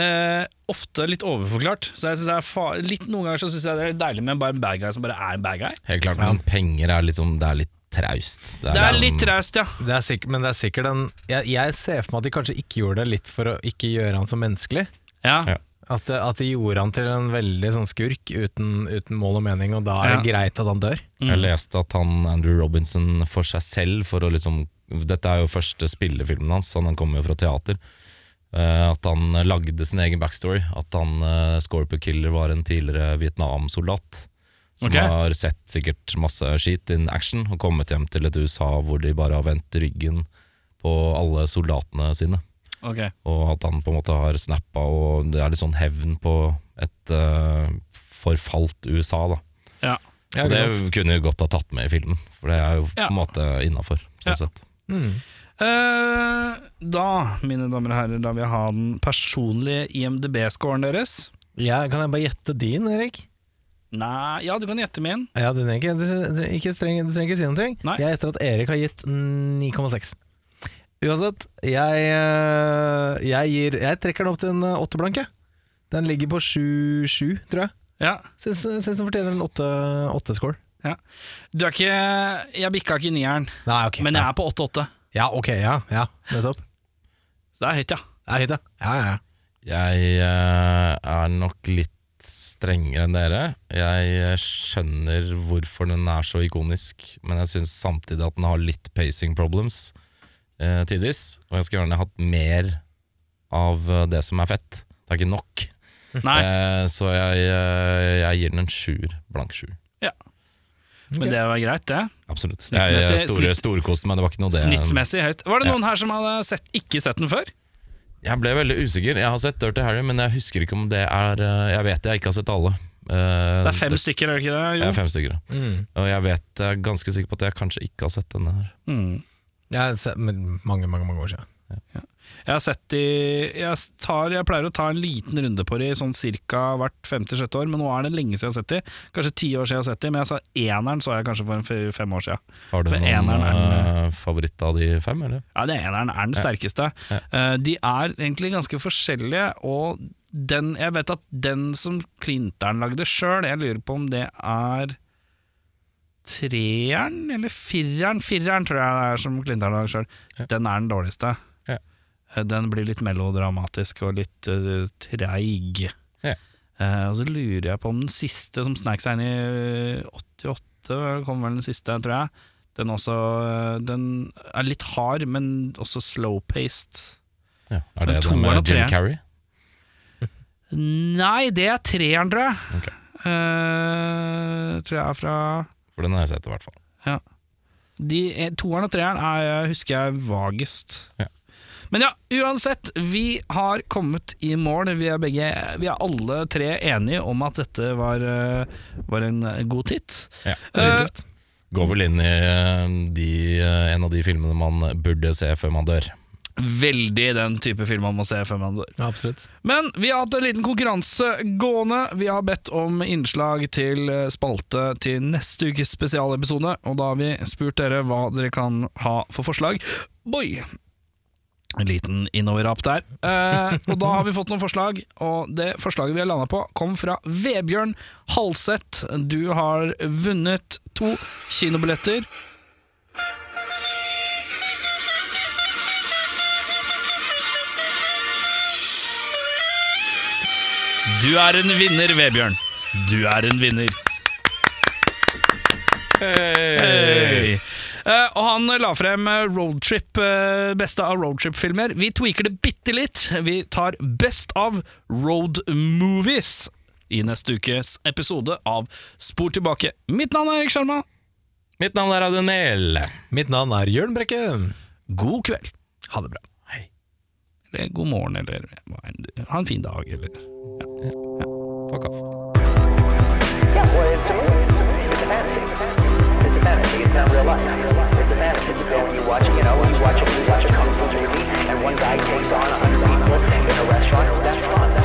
Speaker 2: eh, ofte litt overforklart. Så jeg synes det er fa litt Noen ganger så syns jeg det er deilig med bare en bad guy som bare er en bad guy.
Speaker 1: helt klart. Men penger er liksom Det er litt traust.
Speaker 2: Det er
Speaker 1: liksom-
Speaker 2: litt traust, ja.
Speaker 4: Det er sikkert, men det er sikkert en jeg, jeg ser for meg at de kanskje ikke gjorde det litt for å ikke gjøre han så menneskelig.
Speaker 2: ja.
Speaker 1: Ja.
Speaker 4: At, at de gjorde han til en veldig sånn skurk uten, uten mål og mening, og da er det greit at han dør.
Speaker 1: Jeg leste at han Andrew Robinson for seg selv for å liksom Dette er jo første spillefilmen hans, han kommer jo fra teater. Uh, at han lagde sin egen backstory. At han uh, Scorpio Killer var en tidligere Vietnam-soldat. Som
Speaker 2: okay.
Speaker 1: har sett sikkert masse skit in action og kommet hjem til et USA hvor de bare har vendt ryggen på alle soldatene sine.
Speaker 2: Ok.
Speaker 1: Og at han på en måte har snappa, og det er litt sånn hevn på et uh, forfalt USA, da.
Speaker 2: Ja.
Speaker 4: Ja,
Speaker 1: det kunne jo godt ha tatt med i filmen, for det er jo
Speaker 2: Ja.
Speaker 1: på en måte innafor. Sånn
Speaker 2: Ja.
Speaker 1: sett.
Speaker 4: Mm.
Speaker 2: Eh, da, mine damer og herrer, da vil jeg ha den personlige IMDb-scoren deres.
Speaker 4: Ja, kan jeg bare gjette din, Erik?
Speaker 2: Nei, ja, du kan gjette min.
Speaker 4: Ja, du trenger ikke, du trenger ikke, du trenger ikke si noe.
Speaker 2: Nei.
Speaker 4: Jeg gjetter at Erik har gitt 9,6. Uansett, jeg, eh, jeg, gir, jeg trekker den opp til en åtteblank. åtte Den ligger på 7-7, tror jeg.
Speaker 2: Ja.
Speaker 4: Syns, syns den fortjener en åtte-score. Ja.
Speaker 2: Du er ikke Jeg bikka ikke nieren,
Speaker 4: Nei, ok.
Speaker 2: men jeg er på 8-8.
Speaker 4: Ja, ok, ja, ja, nettopp.
Speaker 2: Så det er høyt, ja.
Speaker 4: Det er høyt, ja. Ja, ja, ja.
Speaker 1: Jeg eh, er nok litt strengere enn dere. Jeg skjønner hvorfor den er så ikonisk, men jeg syns samtidig at den har litt pacing problems eh, tidvis. Og jeg skulle gjerne hatt mer av eh, det som er fett. Det er ikke nok. *laughs*
Speaker 2: Nei,
Speaker 1: Eh, så jeg, eh, jeg gir den en sjuer. Blank sjuer.
Speaker 2: men det var greit, det.
Speaker 1: Absolutt. Jeg, jeg store, storkoste meg, det var ikke noe det
Speaker 2: Snittmessig høyt. Var det
Speaker 1: Ja.
Speaker 2: noen her som hadde sett, ikke sett den før?
Speaker 1: Jeg ble veldig usikker. Jeg har sett Dirty Harry, men jeg husker ikke om det er eh, Jeg vet jeg ikke har sett alle. Eh,
Speaker 2: Det er fem stykker, er det ikke det?
Speaker 1: Jeg er fem stykker.
Speaker 4: Mm.
Speaker 1: Og jeg vet jeg er ganske sikker på at jeg kanskje ikke har sett denne her.
Speaker 2: Mm.
Speaker 4: Jeg har sett- men mange, mange, mange år siden.
Speaker 2: Jeg har sett de jeg, tar, jeg pleier å ta en liten runde på de sånn cirka hvert femte-sjette år, men nå er det lenge siden jeg har sett de. Kanskje ti år siden jeg har sett de, men jeg sa eneren så jeg kanskje for fem år siden.
Speaker 1: Har du noen
Speaker 2: eneren er
Speaker 1: eh, favoritt av de fem, eller?
Speaker 2: Ja, det eneren er den sterkeste. Eh, de er egentlig ganske forskjellige, og den, jeg vet at den som Klinteren lagde sjøl, jeg lurer på om det er treeren eller fireren? Fireren tror jeg det er som Klint har lagd sjøl. Den er den dårligste.
Speaker 1: Ja.
Speaker 2: Eh, Den blir litt melodramatisk og litt uh, treig.
Speaker 1: Ja.
Speaker 2: Uh, og så lurer jeg på om den siste som snek seg inn i eh, 88, kom vel den siste, tror jeg. Den, også, den er litt hard, men også slow-paced.
Speaker 1: Ja. Er det den med Jim? Carrey?
Speaker 2: Nei, det er treeren, tror jeg.
Speaker 1: Okay.
Speaker 2: Uh, tror jeg er fra
Speaker 1: For den har jeg sett, i hvert fall.
Speaker 2: de, eh, Toeren og treeren er, husker jeg vagest.
Speaker 1: Ja.
Speaker 2: Men ja, uansett, vi har kommet i mål. Vi er, begge, vi er alle tre enige om at dette var, eh, var en god titt.
Speaker 1: Ja.
Speaker 2: uh,
Speaker 1: Går vel inn i eh, de, en av de filmene man burde se før man dør.
Speaker 2: Veldig den type film man må se før man dør.
Speaker 4: Absolutt.
Speaker 2: Men vi har hatt en liten konkurranse gående. Vi har bedt om innslag til eh, spalte til neste ukes spesialepisode, og da har vi spurt dere hva dere kan ha for forslag. Boy! En liten innoverrap der. Eh, og da har vi fått noen forslag, og det forslaget vi har landa på, kom fra Vebjørn Halseth. Du har vunnet to kinobilletter. Du er en vinner, Vebjørn. Du er en vinner. Hey. Uh, og han la frem eh, roadtrip, uh, beste av roadtrip-filmer. Vi tweaker det bitte litt. Vi tar Best of Road Movies i neste ukes episode av Spor tilbake. Mitt navn er Erik Sjarma.
Speaker 1: Mitt navn er Adunel.
Speaker 4: Mitt navn er Jørn Brekke.
Speaker 2: God kveld.
Speaker 4: Ha det bra
Speaker 2: eller god morgen, eller ha en fin dag, eller ja, ja.
Speaker 1: Fuck off.
Speaker 3: Yeah, well, it's a movie. It's a fantasy. It's a fantasy. It's not real life. It's a fantasy. You know, you watch, you know, you watch, you watch a kung fu movie, and one guy takes on a hundred in a restaurant. That's fun.